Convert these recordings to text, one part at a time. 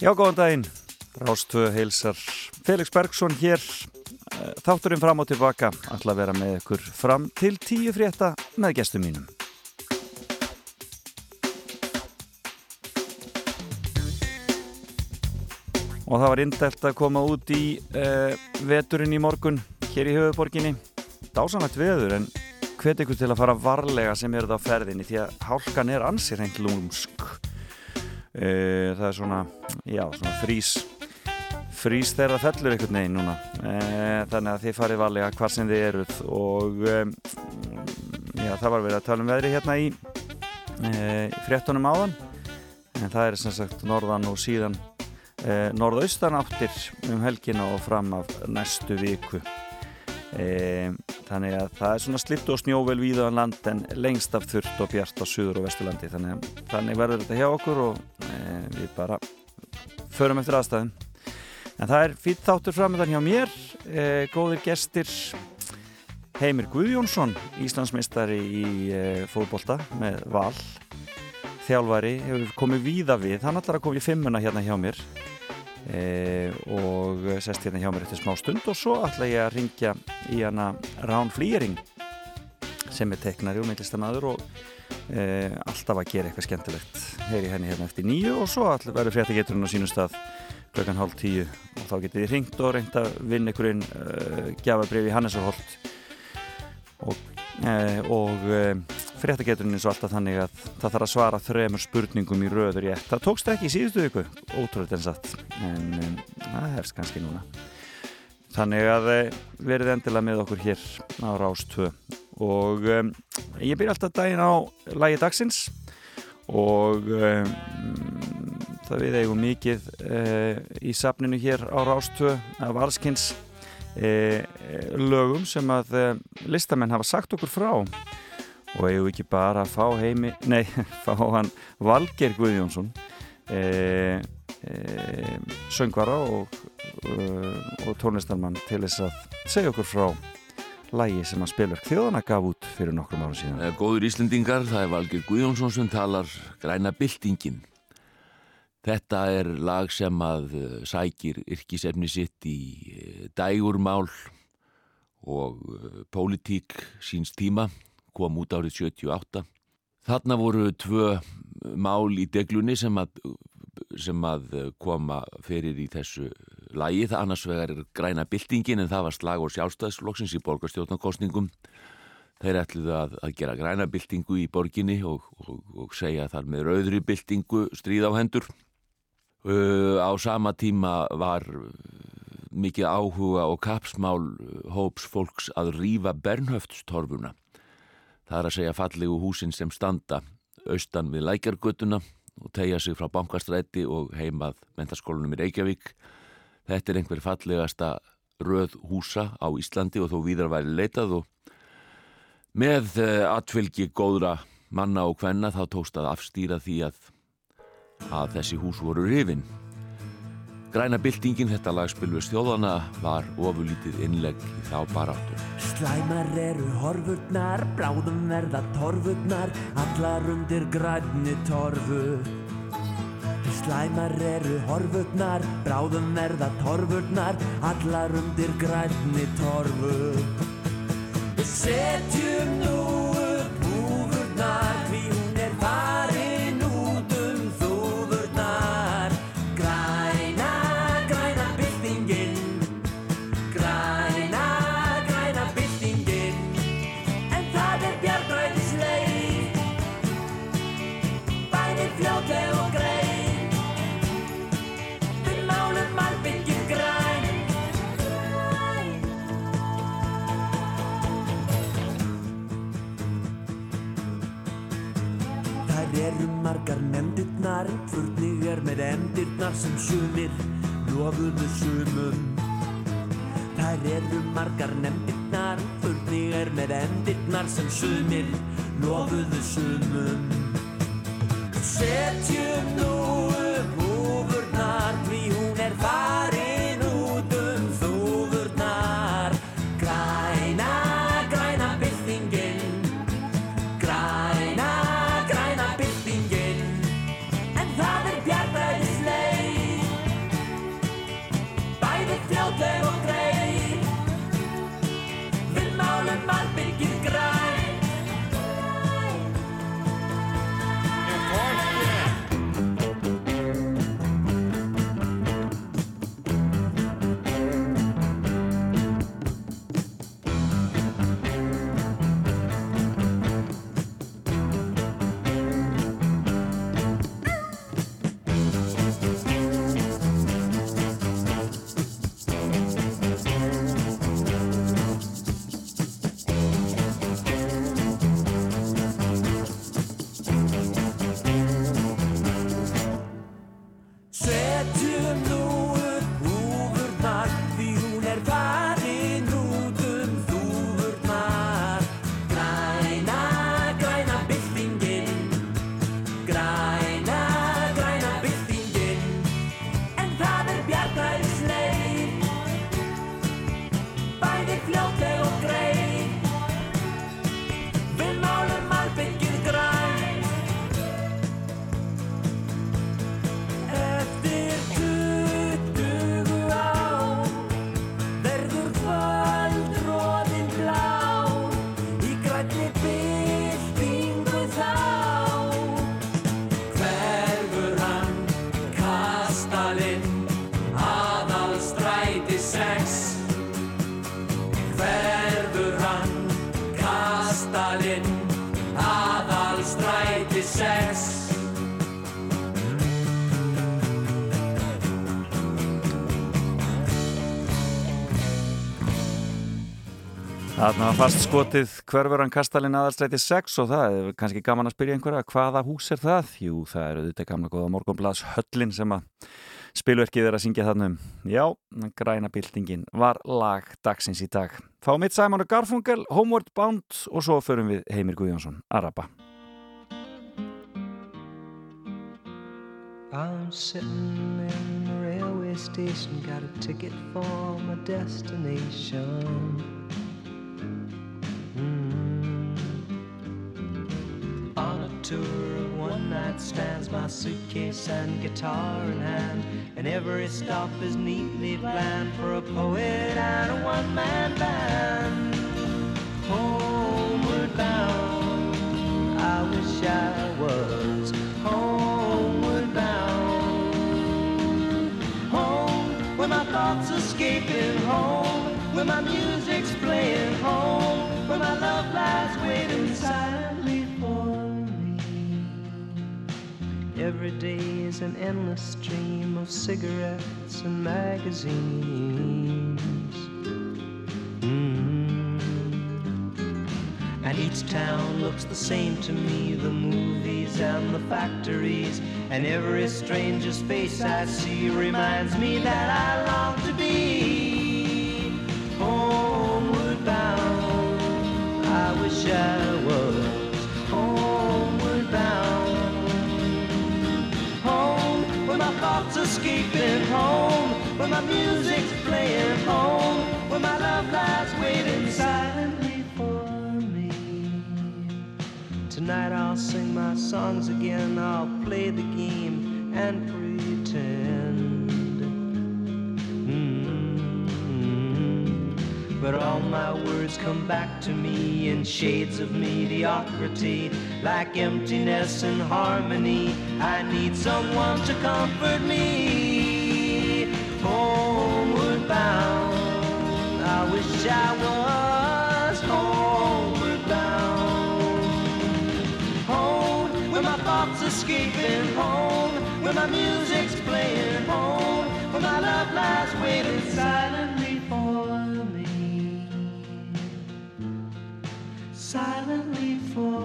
Já, góðan daginn. Rástöðu heilsar Felix Bergsson hér. Eh, þátturinn fram og tilbaka. Að vera með ykkur fram til tíu frétta með gestum mínum. Og það var indelt að koma út í uh, veturinn í morgun hér í höfuborginni. Dásanlegt veður en hvet ykkur til að fara varlega sem eru það á ferðinni því að hálkan er ansir hengt lúmsk. Uh, það er svona, já, svona frís frís þegar það fellur einhvern veginn núna. Uh, þannig að þið farið varlega hvar sem þið eruð og um, já, það var verið að tala um veðri hérna í uh, fréttunum áðan. En það er sem sagt norðan og síðan norðaustan áttir um helgina og fram af næstu viku þannig að það er svona slitt og snjóvel víðan um land en lengst af þurft og bjart á suður og vesturlandi. Þannig, þannig verður þetta hjá okkur og við bara förum eftir aðstæðum. En það er fýtt þáttur framöndan hjá mér. E, góðir gestir. Heimir Guðjónsson Íslandsmeistari í e, fóðbólta með val. Þjálfari hefur komið víða við. Hann ætlar að koma í fimmuna hérna hjá mér e, og sest hérna hjá mér eftir smá stund og svo ætla ég að ringja í hana Rán Flýring sem er teknari og myndlistamæður og e, alltaf að gera eitthvað skemmtilegt. Heyri henni hérna eftir nýju og svo verður fréttageturinn á sínum stað klokkan hálf tíu. Og þá getið þið ringt og reynd að vinna ykkurinn uh, gjafabrif í Hannesarholt. Og, uh, og uh, fréttageturinn er svo alltaf þannig að það þarf að svara þremur spurningum í röður ég. Það tókst ekki í síðustu viku, ótrúlega en satt en það hefst kannski núna. Þannig að verið endilega með okkur hér á Rástvö og um, ég byrja alltaf daginn á lægi dagsins og um, það við eigum mikið uh, í safninu hér á Rástvö af allskynns uh, lögum sem að uh, listamenn hafa sagt okkur frá og eigum ekki bara að fá heimi nei, fá hann Valger Guðjónsson söngvara og, og tónlistarmann til þess að segja okkur frá lægi sem að spilur þjóðana gaf út fyrir nokkrum árum síðan. Góður Íslendingar, það er Valger Guðjónsson sem talar græna byltingin. Þetta er lag sem að sækir yrkisefni sitt í dægurmál og pólitík síns tíma, kom út árið 78. Þarna voru tvö mál í deglunni sem að, sem að koma fyrir í þessu lagi. Það annars vegar er græna byltingin en það var slag og sjálfstæðsflokksins í borgarstjórnarkostningum. Þeir ætluðu að, að gera græna byltingu í borginni og, og, og segja þar með rauðri byltingu stríð á hendur. Uh, á sama tíma var mikið áhuga og kapsmál hóps fólks að rýfa Bernhöftstorfuna. Það er að segja fallegu húsin sem standa austan við lækjargötuna og tegja sig frá bankastræti og heimað mentaskólanum í Reykjavík. Þetta er einhver fallegasta röð húsa á Íslandi og þó víðar væri leitað og með atfylgi góðra manna og hvenna þá tókst að afstýra því að að þessi hús voru rifin. Græna byltingin, þetta lagspil við stjóðana, var ofurlítið innlegg í þá baráttur. Slæmar eru horfurnar, bráðum verða torfurnar, allar undir grænni torfu. Slæmar eru horfurnar, bráðum verða torfurnar, allar undir grænni torfu. Við setjum nú upp húfurnar, því nefndirnar, furning er með endirnar sem sumir lofuðu sumum. Þær eru margar nefndirnar, furning er með endirnar sem sumir lofuðu sumum. Setjum nú upp húfurnar, því Þarna var fast skotið hverfuran kastalinn aðalstræti 6 og það er kannski gaman að spyrja einhverja hvaða hús er það? Jú, það eru þetta gamla góða morgunblads höllin sem að spilverkið er að syngja þarna um. Já, græna bildingin var lag dagsins í dag. Fá mitt Sæmanu Garfungel, Homeward Bound og svo förum við Heimir Guðjónsson, Araba. I'm sitting in the railway station, got a ticket for my destination. Tour of one night stands, my suitcase and guitar in hand. And every stop is neatly planned for a poet and a one man band. Homeward bound, I wish I was homeward bound. Home, where my thoughts escaping home, where my music's playing home, where my love lies waiting silently. Every day is an endless stream of cigarettes and magazines. Mm. And each town looks the same to me the movies and the factories. And every stranger's face I see reminds me that I long to be homeward bound. I wish I was. Thoughts escaping home, where my music's playing home, where my love lies waiting silently for me. Tonight I'll sing my songs again, I'll play the game and pretend. But all my words come back to me in shades of mediocrity like emptiness and harmony. I need someone to comfort me. Homeward bound, I wish I was homeward bound. Home, where my thoughts escaping home, where my music's Silently for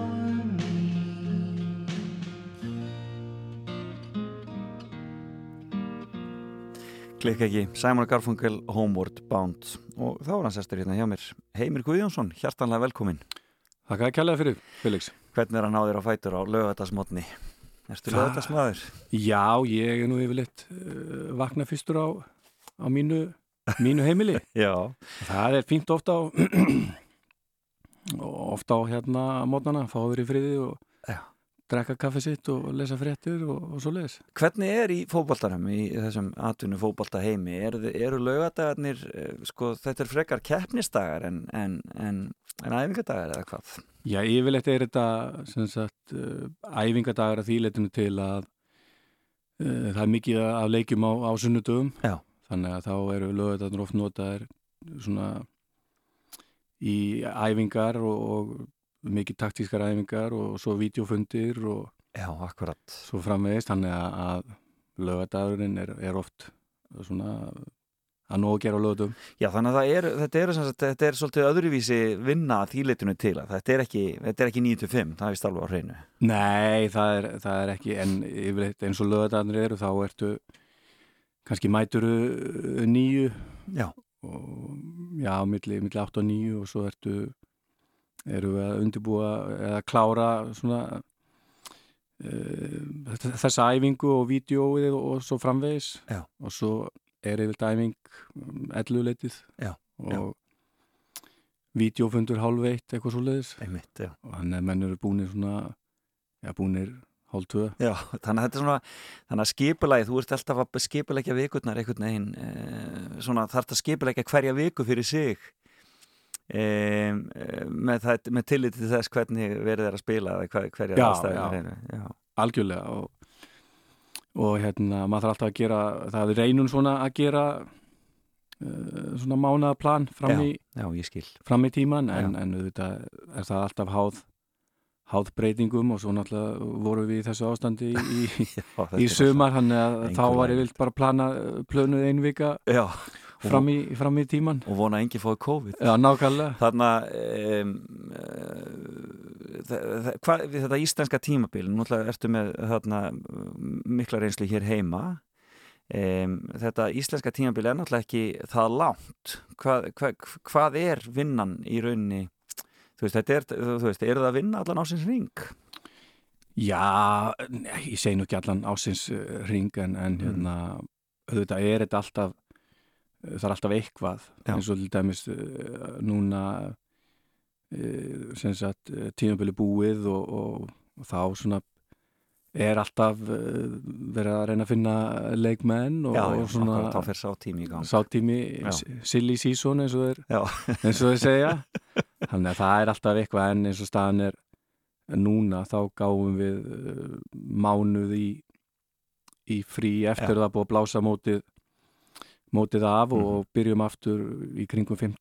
klikka ekki, Simon Garfunkel Homeward Bound. Og þá er hann sestur hérna hjá mér. Heimir Guðjónsson, hjartanlega velkomin Þakka að kælega fyrir, Felix. Hvernig er hann á þér á fætur á lögadagsmotni? Erstu lögadagsmaður? Já, ég er nú yfirleitt uh, vakna fyrstur á, á mínu, mínu heimili. Já. Það er fínt ofta á ofta á hérna mótnana, fáður í friði og Já drekka kaffe sitt og lesa fréttir og, og svo leiðis. Hvernig er í fókbaltarum í þessum atvinnu fókbalta heimi? Er, eru lögadagarnir, eh, sko þetta er frekar keppnistagar en, en, en, en æfingadagar eða hvað? Já, yfirleitt er þetta sagt, uh, æfingadagar að þýleitinu til að uh, það er mikið af leikjum á, á sunnudöfum þannig að þá eru lögadagarnir oft notaðir svona í æfingar og, og mikið taktískar æfingar og svo videofundir og Já, akkurat. svo framvegist þannig að lögadagurinn er, er oft svona að nóg gera á lögadum. Já, þannig að er, þetta, er, þetta er svolítið öðruvísi vinna þýleitinu til að þetta er ekki, ekki 9-5, það er vist alveg á hreinu. Nei, það er, það er ekki en yfirleitt eins og lögadagarnir eru þá ertu kannski mæturu nýju já, og, já, milli, milli 8 og 9 og svo ertu eru við að undirbúa eða klára svona uh, þessa æfingu og vídjóið og svo framvegis. Já. og svo er yfir æfing um, elluleitið og vídjófundur hálf eitt eitthvað svo leiðis og hann er mennur búinir svona já búinir hálf tvö. Já, þannig að þetta er svona þannig að skipulagi, þú ert alltaf að skipulegja vikurnar einhvern veginn eh, svona þarf það að skipulegja hverja viku fyrir sig Um, með, það, með tillit til þess hvernig verið er að spila eða hver, hverja aðstæðin er algjörlega og, og hérna maður þarf alltaf að gera það er reynun svona að gera uh, svona mánaðaplan fram, já, já, fram í tíman en, en þetta er það alltaf háð háð breytingum og svo náttúrulega voru við í þessu ástandi í, í, já, í sumar, þannig að þá var ég vilt bara plana plönuð einvika já. fram í, fram í tíman og vona engi fóði COVID. Já, að um, uh, þetta íslenska tímabil náttúrulega ertu með þarna, mikla reynslu hér heima. Um, þetta íslenska tímabil er náttúrulega ekki það langt. Hvað, hvað, hvað er vinnan í rauninni þú veist, er, þú veist, er það að vinna allan ásins ring? Já, ég segi nú ekki allan ásins ring en, en mm. hérna, auðvitað er þetta alltaf það er alltaf eitthvað Já. eins og til dæmis uh, núna sem sagt tímabili búið og, og, og þá svona er alltaf uh, verið að reyna að finna leikmenn og, já, já, og svona þá fyrir sátími í gang sátími, silly season eins og þeir segja þannig að það er alltaf eitthvað en eins og staðan er núna þá gáum við mánuð í, í frí eftir já. það búið að blása mótið mótið af mm -hmm. og byrjum aftur í kringum 5.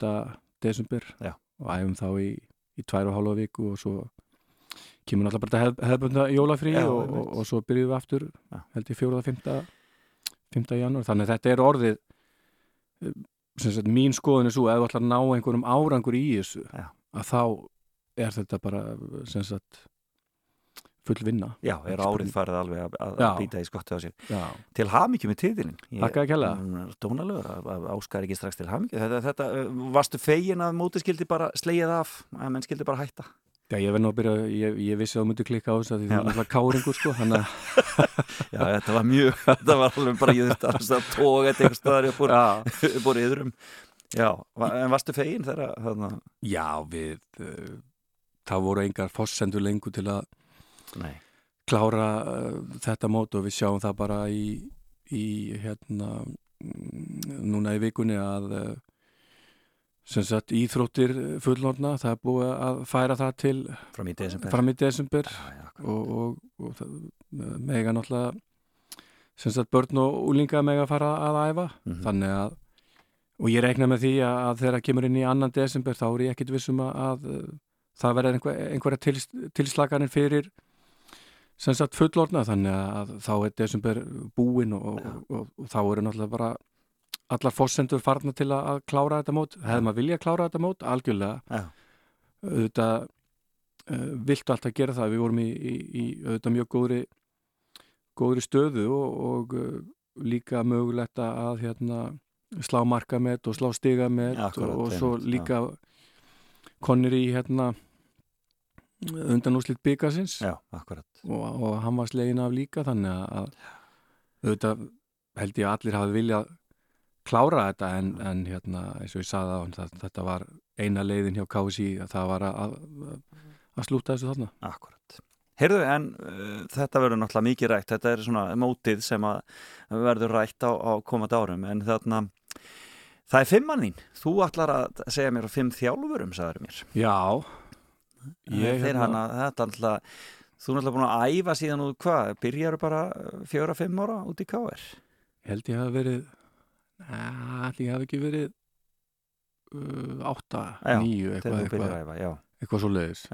desember Já. og æfum þá í, í tvær og hálfa viku og svo kemur náttúrulega bara hef, hefðbunda jólafrí Já, og, og, og svo byrjum við aftur Já. held ég 4. og 5. 5. janúar þannig að þetta er orðið sagt, mín skoðin er svo ef þú ætlar að ná einhverjum árangur í þessu að þá er þetta bara sem sagt full vinna. Já, er árið farið alveg að, að býta í skottu á sér. Já. Til hafmyggju með tíðilinn. Takk að kella. Dónalögur að áskar ekki strax til hafmyggju. Þetta, þetta, varstu fegin að móti skildi bara sleið af, að menn skildi bara hætta? Já, ég verði nú að byrja, ég, ég vissi að þú myndi klikka á þessu að því þú er alltaf káringur sko, hann að... Já, þetta var mjög, þetta var alveg bara, ég þurfti að tóka þetta eitthvað staðar upp úr yðrum. Já, en varstu fegin þegar það... Já, við, uh, það voru engar fossendur lengur til að Nei. klára uh, þetta mót og við sjáum það bara í, í hérna mm, núna í vikunni að uh, sem sagt íþróttir fullorna, það er búið að færa það til fram í desember, fram í desember. Já, já, og, og, og það, mega náttúrulega sem sagt börn og úlinga mega fara að æfa. Mm -hmm. þannig að og ég reikna með því að, að þegar það kemur inn í annan desember þá er ég ekkit vissum að, að það verður einhver, einhverja tils, tilslaganir fyrir sem sagt fullorna þannig að þá er desember búin og, og, og, og þá eru náttúrulega bara allar fórsendur farna til að, að klára þetta mót. Hefði maður vilja að klára þetta mót, algjörlega. Auðvitað uh, viltu alltaf gera það, við vorum í, í, í auðvitað mjög góðri góðri stöðu og uh, líka mögulegt að hérna, slá marka með og slá stiga með og svo líka konir í hérna undan úrslitt byggasins og, og hann var slegin af líka þannig að auðvitað held ég að allir hafi viljað klára þetta en, en hérna eins og ég saði á hann þetta var eina leiðin hjá KSI að það var að, að, að slúta þessu þarna. Akkurat Heyrðu en uh, þetta verður náttúrulega mikið rætt. Þetta er svona mótið sem að verður rætt á, á komandi árum. En þarna það er fimmannin þú ætlar að segja mér á fimm þjálfurum sagður mér. Já. Ég, þeir hana, þetta alltaf þú er alltaf búin að æfa síðan úr hvað? Byrjar bara fjóra-fimm ára út í. Ég held ég hafi verið ég hafi ekki verið uh, átta, já, nýju eitthvað, eitthvað, æfa, eitthvað svo leiðis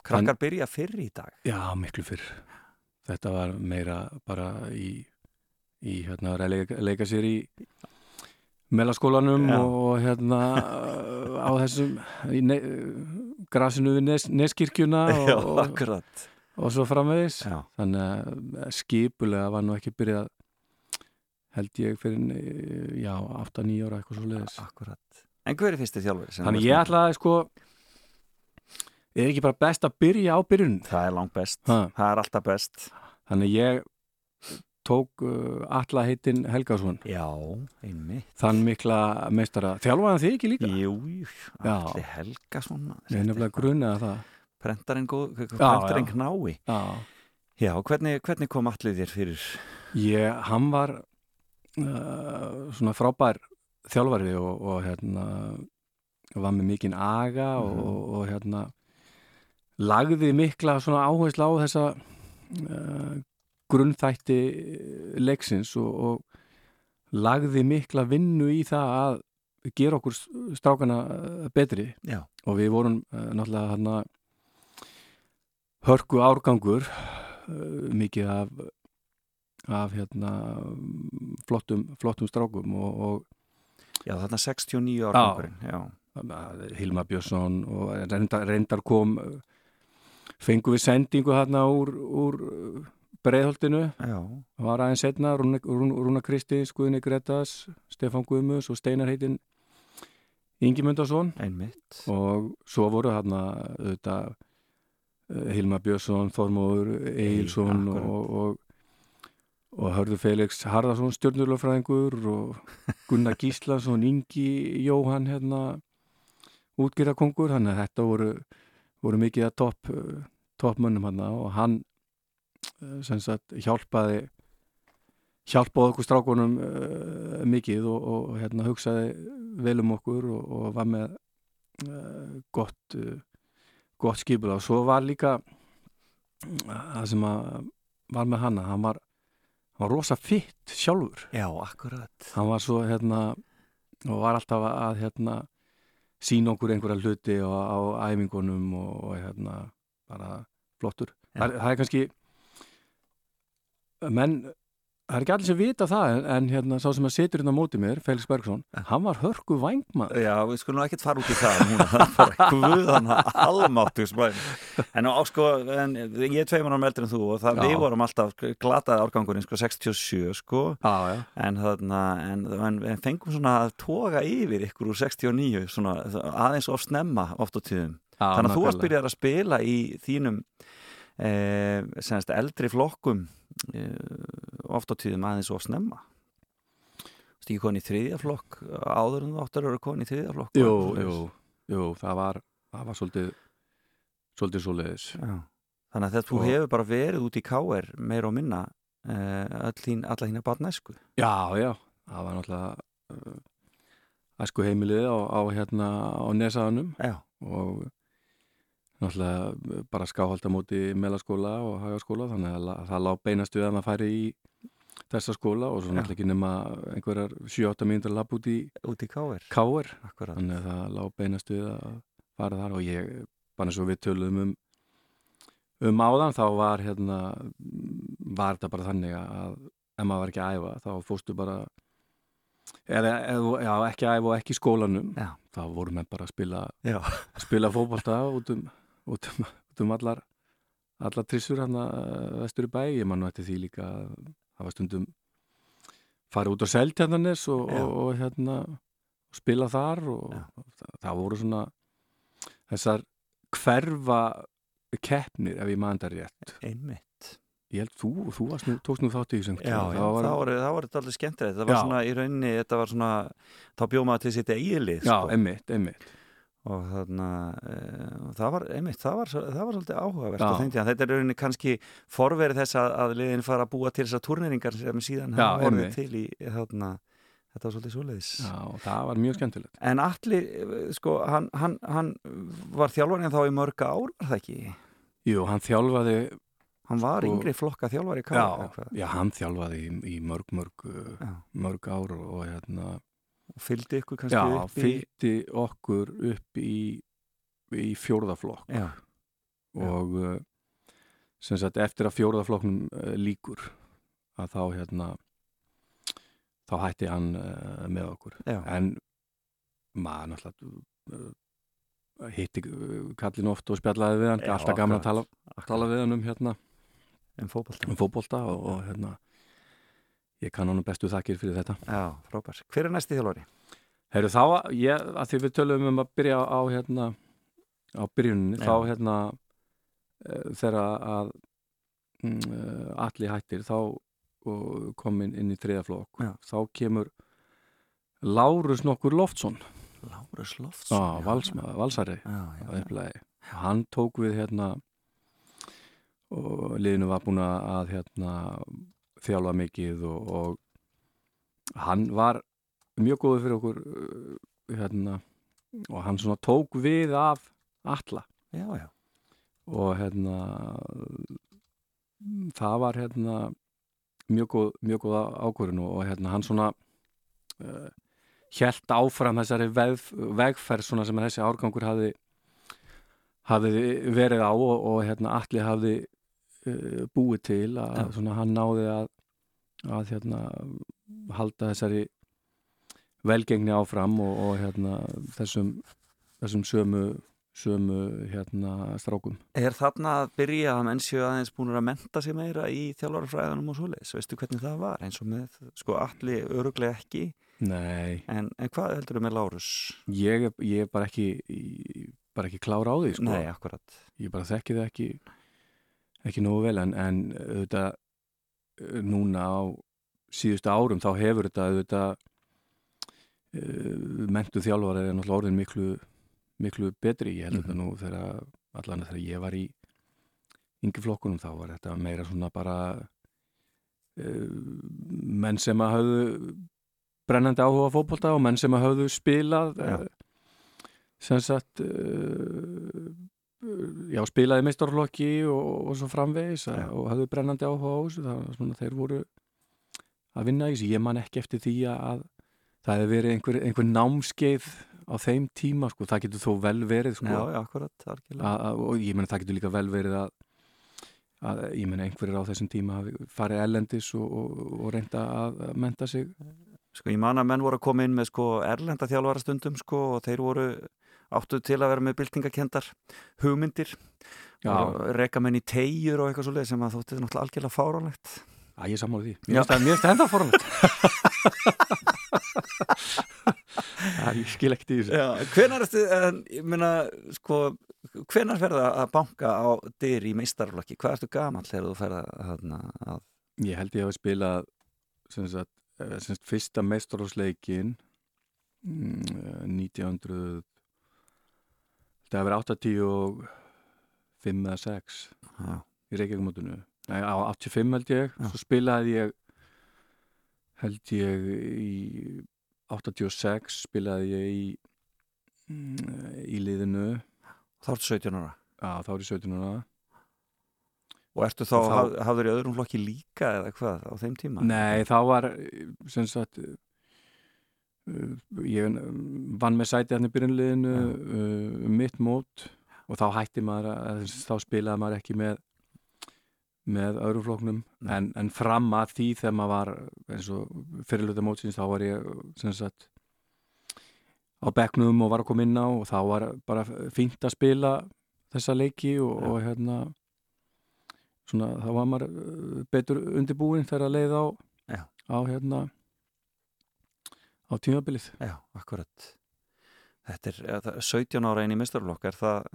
Krakkar en, byrja fyrr í dag. Já, miklu fyrr. Þetta var meira bara í í hérna að leika, leika sér í melaskólanum og hérna á þessum ne, grasinu við nes, Neskirkjuna og, Já, og, og svo framvegis. Þannig að skipulega var nú ekki byrjað held ég fyrir já, 8-9 ára eitthvað svo leiðis Akkurat. En hver er fyrstu þjálfur? Þannig ég ætlaði sko er ekki bara best að byrja á byrjun? Það er langt best, ha. það er alltaf best. Þannig ég tók uh, alla heitin Helgason. Já, einmitt. Þann mikla meistara, þjálfaði þið ekki líka? Jú, allir Helgason Ég er nefnilega grunnið að það. Prentarinn, prentarinn knái. Já, já hvernig, hvernig kom allir þér fyrir? Ég, hann var uh, svona frábær þjálfari og, og hérna var með mikinn aga mm. og, og hérna lagði mikla svona áherslu á þessa uh, grunnþætti leiksins og, og lagði mikla vinnu í það að gera okkur strákana betri Já. og við vorum uh, náttúrulega hana, hörku árgangur uh, mikið af, af hérna, flottum, flottum strákum og, og Já, þarna 69 árgangurinn, já. Hilma Björnsson og reyndar, reyndar kom fengu við sendingu hérna úr, úr breiðholtinu. Það var aðeins setna Rúna, Rúna Kristi, Skuðni Gretas Stefán Guðmus og Steinar heitin Ingi Mundarsson og svo voru hérna auðvitað eh, Hilma Björnsson, Þormóður Eilsson og, og og hörðu Felix Harðarsson stjórnurlöfræðingur og Gunnar Gíslason Ingi Jóhann hérna útgýrakongur þannig að þetta voru, voru mikið að topp top mönnum hann og hann eh, sagt, hjálpaði hjálpaði okkur strákunum uh, mikið og, og hérna, hugsaði vel um okkur og, og var með uh, gott uh, gott skipula og svo var líka það sem var með hanna, hann var hann var rosa fitt sjálfur. Já, akkurat. Hann var svo hérna og var alltaf að hérna sína okkur einhverja hluti á, á æfingunum og, og hérna bara flottur. Það, það er kannski menn það er ekki allir sem vita það en, en hérna sá sem að setur hérna mótið mér, Felix Bergson hann var hörku vangmað Já, við skulum ekki fara út í það er bara guðan almáttu en á sko, en, ég er tvei mann eldri en þú og það, við vorum alltaf glataði árgangurinn sko 67 sko. Já, já. En, þarna, en, en fengum svona að toga yfir ykkur úr 69 svona, aðeins of snemma oft á tíðum. Já, þannig að þú varst byrjað að spila í þínum eh, senast eldri flokkum Eh, ofta tíðum aðeins of snemma. Þú veist ekki konið í þriðja flokk áður en þú áttur að vera konið í þriðja flokk Jú, jú, jú, það var það var svolítið svolítið svo leiðis Þannig að þetta þú hefur bara verið út í káer meir og minna uh, alla hína barnæsku. Já, já, það var náttúrulega uh, æsku heimilið á, á hérna á nesaðanum og náttúrulega bara skáhaldamóti meðlaskóla og hagaskóla þannig að það lág beinast við að maður færi í þessa skóla og svo náttúrulega ekki nema einhverjar 7-8 mínútur lapp út í, út í káer þannig að það lág beinast við að fara þar og ég, bara eins og við töluðum um um áðan þá var hérna var þetta bara þannig að ef maður var ekki að æfa þá fóstu bara eða, já, ekki að æfa og ekki í skólanum já. þá voru með bara að spila spila fókbalta út um út um, út um allar allar trissur eh, vestur í bæ. Ég man nú eftir því líka að það var stundum farið út á seltjarnanis og, og, og hérna spila þar og það, það voru svona þessar hverfa keppnir ef ég maður þetta rétt. Einmitt. Ég held þú, þú nú, tókst nú þátt í þessum já, já, það var, það var allir skemmtilegt. Það var já. svona í rauninni, þetta var svona þá bjóð maður til sitt eigilið já, sko. einmitt, einmitt og þarna e, það var einmitt, það var, það var svolítið áhugavert þetta er rauninni kannski forverið þess að, að liðin fara að búa til þessar turneringar sem síðan hafa orðið til í þarna, þetta var svolítið svoleiðis. Já, það var mjög skemmtilegt. En allir, sko, hann, hann, hann var þjálfarinn þá í mörga ár, var það ekki? Jú, hann þjálfaði Hann var sko, yngri flokka þjálfari já, já, hann þjálfaði í, í mörg, mörg, mörg ár og hérna og fylgdi ykkur kannski já, upp í... fylgdi okkur upp í, í fjórðaflokk já. og uh, sem sagt eftir að fjórðaflokknum uh, líkur að þá hérna þá hætti hann uh, með okkur. En maður náttúrulega hitti kallin oft og spjallaði við hann alltaf gaman að tala, tala við hann um hérna um fókbólta um og, og hérna ég kann honum bestu þakkir fyrir þetta Já, frábær. Hver er næsti þjálfari? Herru þá, ég, að því við tölum um að byrja á hérna á byrjuninni, Já. þá hérna uh, þegar að mm, uh, allir hættir þá komin inn í þriðaflokk þá kemur Lárus nokkur Loftsson Lárus Loftsson? Já, valsma, valsari hann tók við hérna og liðinu var búin að hérna þjálfa mikið og, og hann var mjög góður fyrir okkur uh, hérna, og hann svona tók við af alla já, já. og hérna það var hérna mjög góð, mjög góð ákvörðun og hérna hann svona uh, helt áfram þessari veg, vegferð svona sem þessi árgangur hafi, hafi verið á og, og hérna allir hafi uh, búið til að ja. svona, hann náði að, að hérna, halda þessari velgengni áfram og, og hérna, þessum, þessum sömu, sömu hérna, strákum. Er þarna að byrja að menn séu aðeins búin að menta sig meira í þjálfarfræðanum og svoleiðis? Veistu hvernig það var? Eins og með, sko, allir öruglega ekki. Nei. En, en hvað heldur þú með Lárus? Ég er bara ekki, bara ekki klára á því, sko. Nei, akkurat. Ég bara þekki það ekki, ekki nógu vel, en, en auðvitað núna á síðustu árum þá hefur þetta auðvitað uh, mentu þjálfar er náttúrulega orðin miklu, miklu betri ég held mm -hmm. þetta nú þegar allan þegar ég var í yngjaflokkunum þá var þetta meira svona bara uh, menn sem að hafðu brennandi áhuga fókbólta og menn sem að hafðu spilað ja. uh, sem sagt já, spilaði meistarflokki og, og svo framvegis ja. og hafðu brennandi áhuga á þessu það var svona þeir voru að vinna í þessu. Ég man ekki eftir því að það hefur verið einhver, einhver námskeið á þeim tíma, sko. það getur þó vel verið sko. Já, akkurat, algjörlega og ég menn það getur líka vel verið að, að ég menn einhverjir á þessum tíma farið ellendis og, og, og reynda að menta sig Sko ég man að menn voru að koma inn með sko erlenda þjálfara stundum sko og þeir voru áttu til að vera með byltingakendar hugmyndir reyka menn í tegjur og eitthvað svolítið sem að þótti þetta náttúrulega algjörlega fáránlegt Æ, ég sammála því. Mér finnst það enda fórhald. ég skil ekkert í þessu. Hvenar meina, sko, hvenar ferða að banka á dyr í meistarflokki? Hvað ertu gaman þegar þú ferða að... Ég held ég að spila, sem sagt, eh, sem sagt, fyrsta meistarflokksleikin 1900, það hefur 85 eða 6 í Reykjavík-mótunum Nei, á 85 held ég, Já. svo spilaði ég held ég í 86 spilaði ég í í liðinu. Þá ertu 17 ára? Já, þá er ég 17 ára Og ertu þá, þá haf, hafður í öðrum flokki líka eða hvað á þeim tíma? Nei, þá var sem sagt ég vann með sæti hann í byrjunliðinu um mitt mót og þá hætti maður að þá spilaði maður ekki með með öðru floknum en, en fram að því þegar maður var eins og fyrirluta mótsins þá var ég sem sagt á begnum og var að koma inn á og þá var bara fínt að spila þessa leiki og, og hérna svona þá var maður uh, betur undirbúin þegar að leið á á hérna á tímabilið Já, akkurat Þetta er 17 ára einn í mistarflokk er það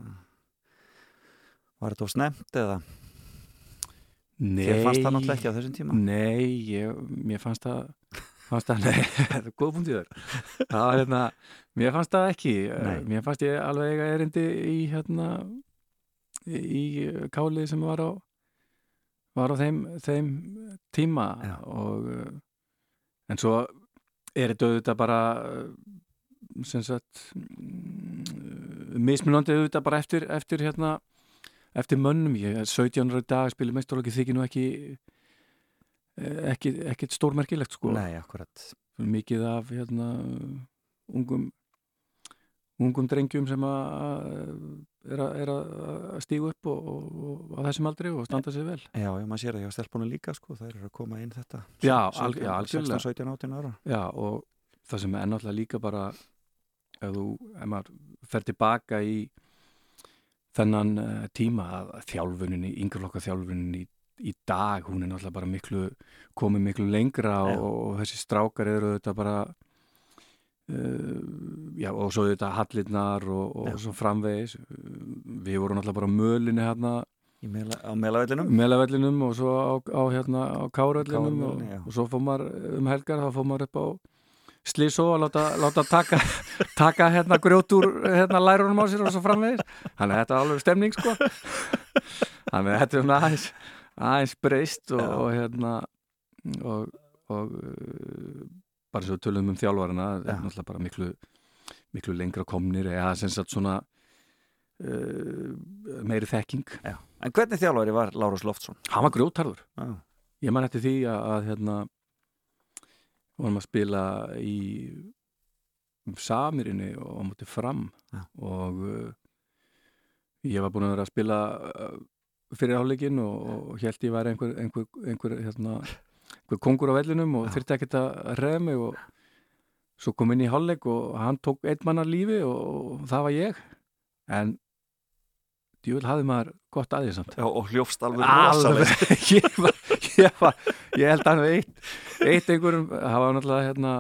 var þetta á snemt eða? Nei, Þér fannst það náttúrulega ekki á þessum tíma? Nei, ég, mér fannst það, fannst það, nei, það er góð punkt í þér. Það var hérna, mér fannst það ekki. Nei. Mér fannst ég alveg eiga erindi í hérna, í kálið sem var á, var á þeim, þeim tíma og en svo er þetta auðvitað bara, sem sagt, mismunandi auðvitað bara eftir, eftir hérna, eftir mönnum, ég er 17 ára dag spilir meistarlokki þykir nú ekki ekki, ekki stórmerkilegt sko. Nei, akkurat. Mikið af hérna ungum ungum drengjum sem að er að, er að stígu upp og, og, og á þessum aldri og standa sér vel. Já, já, maður sér það hjá stelpunum líka sko, það er að koma inn þetta. Já, algjörlega. 16, 17, 18 ára. Já, og það sem er ennáttúrulega líka bara ef þú, ef maður fer tilbaka í þennan uh, tíma að þjálfuninni, yngreflokka þjálfuninni í, í dag, hún er náttúrulega bara miklu, komið miklu lengra og, og þessi strákar eru þetta bara já og svo þetta hallirnar og, og svo framvegis. Við vorum náttúrulega bara mölinni hérna. Mela, á melavellinum? Melavellinum og svo á, á hérna á kárvellinum og, og svo fór maður um helgar þá fór maður upp á slísó að láta, láta taka, taka hérna grjót úr hérna lærunum á sér og svo framvegis. Þannig að þetta er alveg stemning sko. Þannig að þetta er svona aðeins, aðeins breyst og, og hérna og, og bara svo tölum um þjálfarina þetta er náttúrulega bara miklu miklu lengra komnir eða sem sagt svona uh, meiri þekking Já. En hvernig þjálfari var Lárus Loftsson? Hann var grjótarður ég man eftir því að, að hérna vorum að spila í Samirinni og á móti fram ja. og uh, ég var búin að vera að spila uh, fyrir áleikin og, og held ég var einhver, einhver, einhver, hérna, einhver kongur á vellinum og þurfti ekkert að reyða mig og, svo kom inn í hálfleik og hann tók einn mannar lífi og, það var ég. En djúvel hafði maður gott aðeins samt. Já, og hljófst alveg rosalega. Ég, var, ég, var, ég held að hann við eitt, eitt einhverjum, það var náttúrulega hérna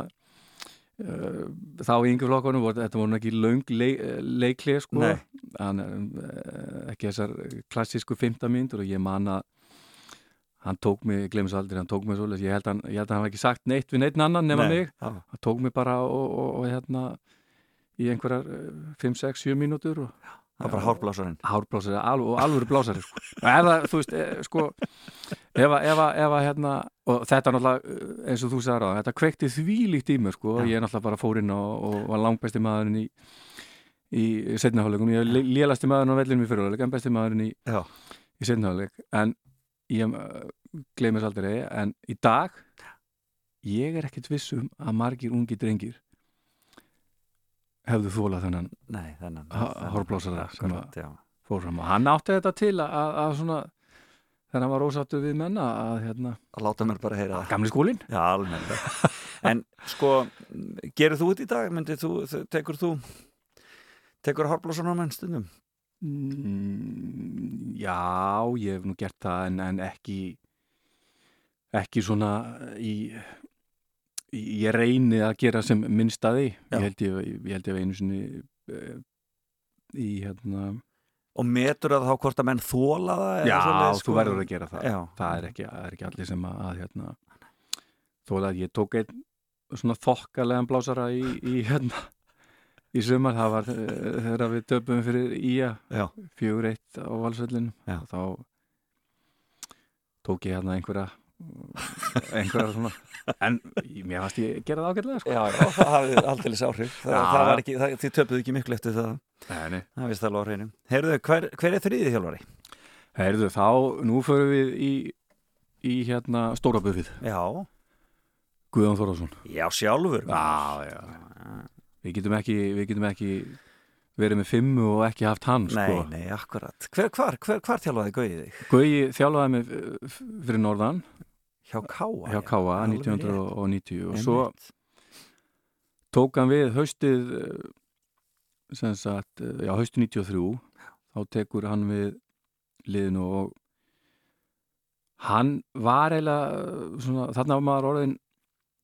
uh, þá í voru, þetta voru ekki löng leik, leiklið sko. Hann, uh, ekki þessar klassísku fymta myndur og ég man að hann tók mig, glemis aldrei, hann tók mig svo ég held að, ég held að hann hafi ekki sagt neitt við neitt annan nema Nei, mig, já. hann tók mig bara og, og, og hérna í einhverjar 5, 6, 7 mínútur og Það var bara hárblásarinn. Hárblásari al, og alvöru blásari sko. eða þú veist, e, sko ef að, ef að, hérna og þetta náttúrulega, eh, eins og þú sagði á þetta kveikti þvílíkt í mig, sko. Já. ég náttúrulega bara fór inn og, og var langbesti maðurinn í í setniháleikum, ég er lélasti maðurinn á vellinum í fyrirháleik, en besti maðurinn í, í setniháleik, en ég uh, gleymist aldrei, en í dag ég er ekkert viss um að margir ungi drengir hefðu þólað þennan þennan hárblásara sem að- fór fram og hann átti þetta til að, að, að svona þegar hann var ósáttu við menna að hérna, Að láta mér bara heyra gamli skólinn? Já, almennilega. En sko, gerir þú þetta í dag? Myndið þú, tekur þú tekur hárblásarinn á menn stundum? Mm, já, ég hef nú gert það en, en ekki ekki svona í, í ég reyni að gera sem minnst að því. Ég held ég, ég held ég einu sinni uh, í hérna Og metur það þá hvort að menn þóla það? já, svoleiðis, þú verður að gera það. Já, það er ekki, er ekki allir sem að, hérna, þó að ég tók einn svona þokkalegan blásara í, í hérna í sumar, það var eh, þegar við töpum fyrir Ía fjögur eitt á valsvöllinu Já. þá tók ég hérna einhverja einhverja svona. En mér fannst ég gera það ágætlega sko. já, já það hafði aldrei áhrif. Það, Já. það var ekki, það, þið töpuðu ekki miklu eftir það. Nei, það vist alveg á hreinu. Heyrðu, hver, hver er þriðið þjálfari? Heyrðu, þá, nú förum við í, í hérna stóra buffið. Já, Guðjón Þórðarsson já sjálfur. Já, já Við getum ekki, við getum ekki verið með fimmu og ekki haft hann Nei, sko. nei, akkurat Hver, hvar, hver, hvar þjálfaði Gauði þig? Gauji þjálfaði mig eh, fyrir norðan Hjá Káa? hjá já. Káa Alveg 1990 og rétt. svo tók hann við haustið eh, sem sagt, eh, já haustið 93 þá tekur hann við liðinu og hann var eiginlega svona, þarna var maður orðin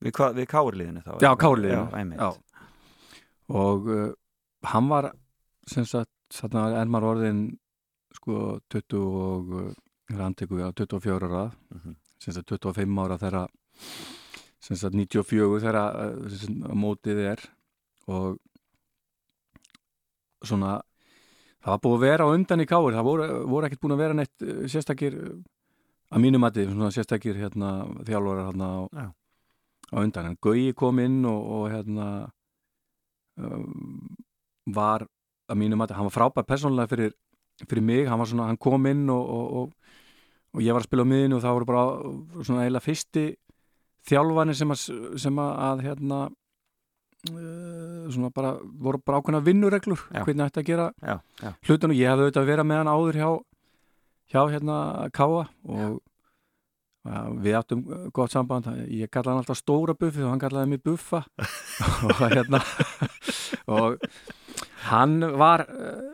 Við, við Kárliðinu þá? Já, Kárliðinu, Já, einmitt já. Og uh, hann var sem sagt, þarna er maður orðin sko 20 og uh, hann tekur við á 24 ára. Mhm. sem sagt 25 ára þegar sem sagt 94 þegar uh, mótið er. Og svona það var búið að vera á undan í káir það voru, voru ekkert búin að vera neitt uh, sérstakir uh, að mínum mati, svona sérstakir hérna, þjálfarar hérna á, á undan. En Gauji kom inn og, og hérna um, var að mínum mati, hann var frábæð persónulega fyrir, fyrir mig, hann var svona, hann kom inn og, og, og, og ég var að spila á miðinu og það voru bara svona eiginlega fyrsti þjálfani sem að, sem að, að hérna uh, svona bara, voru bara ákveðna vinnureglur, Já. hvernig ætti að gera Já, já, hlutunum, ég hafði auðvitað verið með hann áður hjá, hjá hérna Káa og við áttum uh, gott samband. Ég kallaði hann alltaf stóra buffi og hann kallaði mig buffa. Og hérna og hann var uh,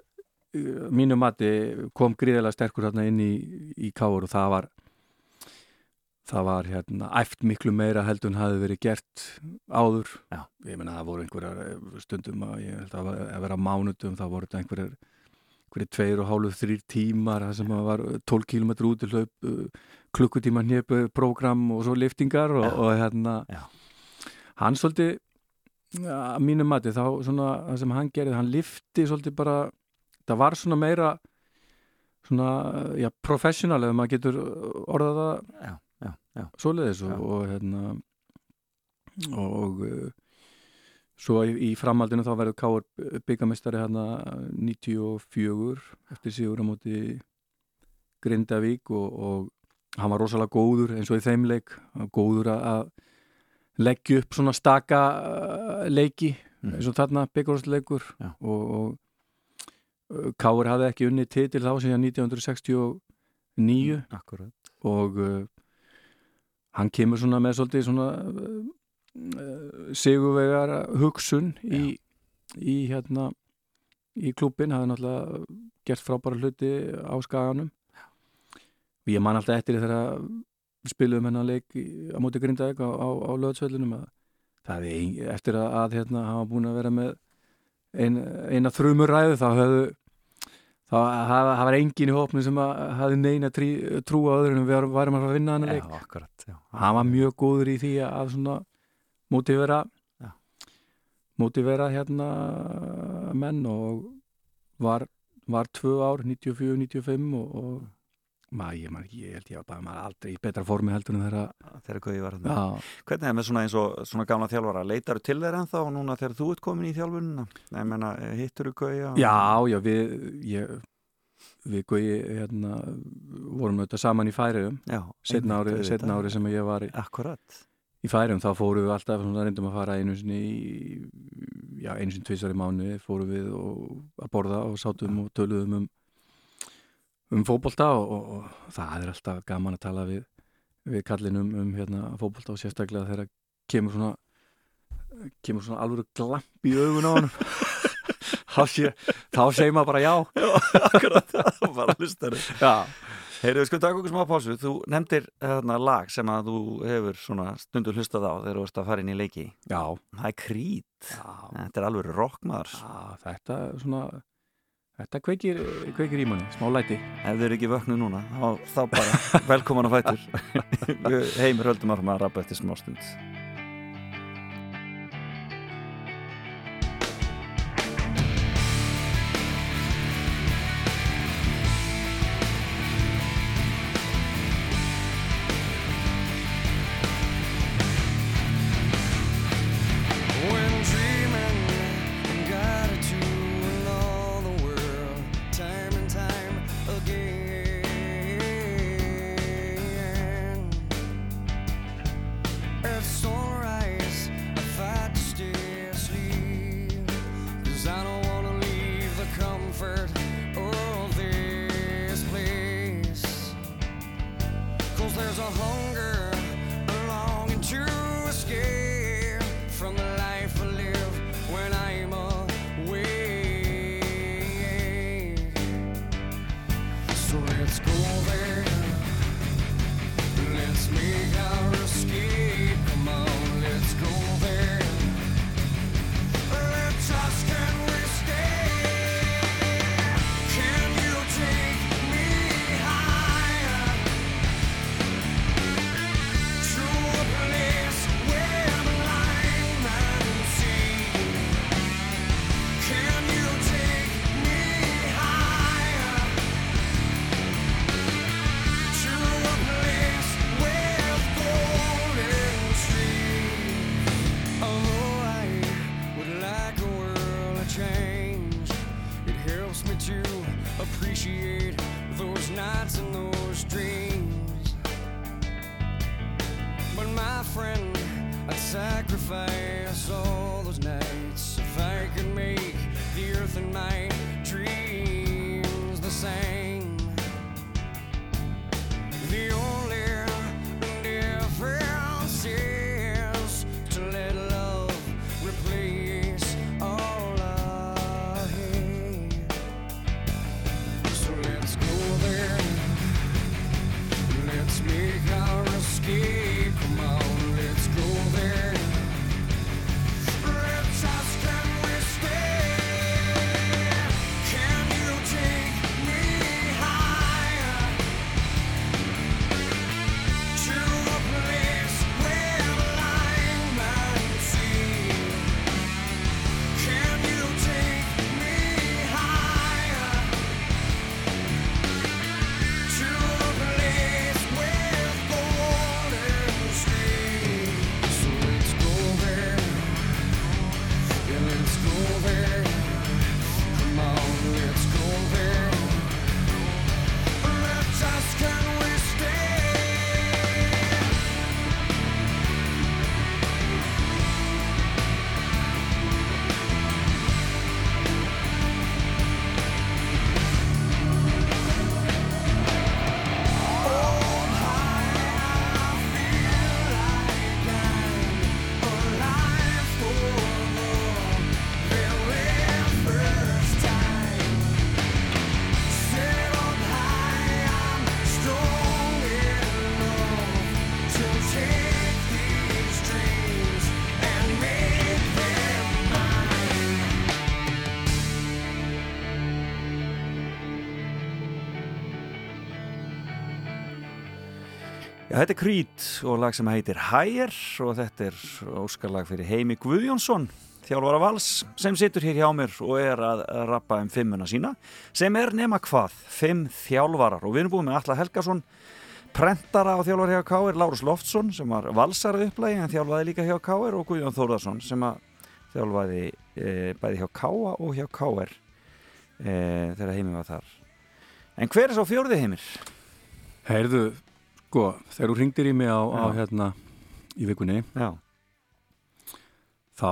mínu mati kom gríðilega sterkur hérna inn í, í Káur og það var það var hérna æft miklu meira heldur en hafi verið gert áður. Já. ég meina það voru einhverjar eh, stundum að að, vera mánutum það voru einhverjar einhverjir tveir og hálfu þrýr tímar það sem að var 12 km út til hlaup uh, klukkutíma hnepu program og svo liftingar og, og hérna Já. hann svolítið að mínum mati þá svona það sem hann gerði, hann lifti svolítið bara það var svona meira svona, já, professional ef maður getur orðað það já, já, já. svoleiðis og, og hérna og uh, svo í, framhaldinu þá verður Káur byggamestari hérna 94 eftir sigur á móti Grindavík og, og hann var rosalega góður eins og í þeim leik góður að- leggja upp svona staka uh, leiki Mhm. eins og þarna byggarhúsleikur Já. og, og uh, Káur hafði ekki unni titil þá síðan 1969 Akkurat og uh, hann kemur svona með svolítið svona uh, sigurvegar hugsun í, í hérna í klúpin, hafði náttúrulega gert frábæra hluti á skaganum. Og ég man alltaf eftir þegar spilum hennar leik á móti Grindavík á, á, á að ein, eftir að, að hérna hafa búin að vera með ein, eina þrjumur ræðu þá höfðu það var engin í hópnu sem hafði neina trú á öðru en við varum að vinna hann að leik. akkurat, hann var mjög góður í því að svona mótivera. Mótivera hérna menn og var, var tvö ár 94-95 og, og maður, ég, man, ég held ég að maður aldrei í betra formi heldur en þeirra. Þeirra ég var hérna hvernig er með svona eins og svona gamla þjálfara? Leitar þú til þeirra en þá og núna þegar þú ert komin í þjálfununa hittur þú Gauja? Já, já, við ég, við Gauji hérna, vorum auðvitað saman í færiðum setna ári, setna ári sem ég var í Akkurat í færum þá fórum við alltaf reyndum að fara einu sinni í, já einu sinni tvísar í mánu fórum við og, að borða og sátum og töluðum um um fókbólta og, og, og það er alltaf gaman að tala við, við kallinum um hérna fókbólta og sérstaklega þegar kemur svona kemur svona alveg glamp í augun á hann þá segir maður bara já. Já, akkurat, það var að hlusta Já Heyrðu, við skulum taka okkur smá pásu. Þú nefndir hérna lag sem að þú hefur svona stundur hlustað á þegar þú ert að fara inn í leiki. Já. Það er krít. Já. Þetta er alveg rockmaður. Já, þetta er svona, þetta kveikir, kveikir í manni, smá læti. Ef þau eru ekki vöknuð núna, þá, þá bara velkoman á fætur. Heimir höldum að rappa eftir smá stund. Þetta er Creed og lag sem heitir Higher og þetta er óskarlag fyrir Heimi Guðjónsson, þjálfara vals sem situr hér hjá mér og er að rappa um fimmuna sína sem er nema hvað, fimm þjálfarar og við erum búin með Alla Helgason prentara á þjálfar hjá K.R. Lárus Loftsson sem var valsarað upplægi en þjálfaði líka hjá K.R. og Guðjón Þórðarsson sem að þjálfaði e, bæði hjá K.A. og hjá K.R. E, þegar Heimi var þar En hver er svo fjórði Heimir? Heyrðu, Sko, þegar þú ringdir í mig á, á hérna í vikunni Já. þá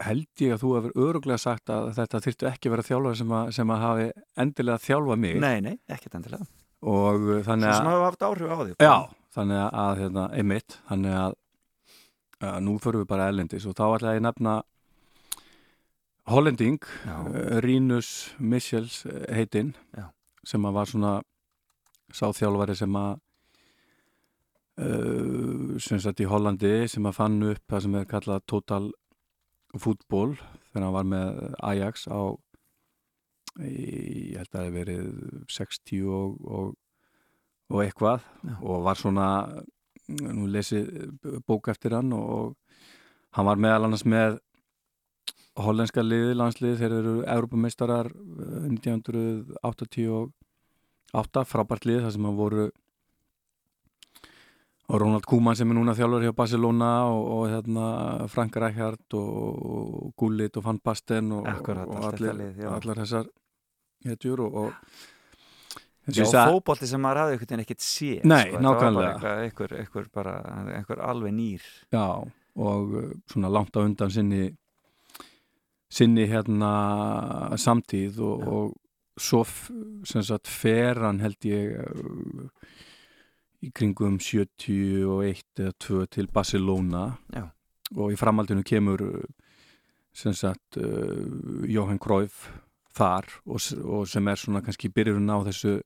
held ég að þú hefur öruglega sagt að þetta þurftu ekki vera þjálfar sem, sem að hafi endilega þjálfa mig. Nei, nei, ekkert endilega. Og þannig að Svo sem hafa haft áhrif á því Já, þannig að, hérna, einmitt þannig að, að nú förum við bara ellendis og þá ætla ég að nefna Hollending uh, Rínus Michels eh, heitinn sem að var svona sáþjálfari sem að uh, sem sagt í Hollandi sem að fann upp það sem er kallað total fútból þegar hann var með Ajax á ég held að það hef verið 60 og, og, og eitthvað Já. og var svona nú lesið bók eftir hann og hann var meðal annars með hollenska liði, landslið þeir eru Europameistarar 1988 frábært lið þar sem hann voru og Ronald Koeman sem er núna þjálfur hjá Barcelona og, og hérna, Frank Rækjard og, Gullit og Van Basten og, Akkurat, og allir, lið, allar þessar hetjur og Já, fókbólti sem maður hafði einhvern veginn ekkert sé Nei, sko, nákvæmlega. einhver, einhver, bara, einhver alveg nýr. Já, og uh, svona langt á undan sinni sinni hérna samtíð og, og svo sem sagt fer hann held ég uh, í kringum 71 eða 2 til Barcelona Já. og í framhaldinu kemur sem sagt uh, Johan Cruyff þar og, og sem er svona kannski byrjun á þessu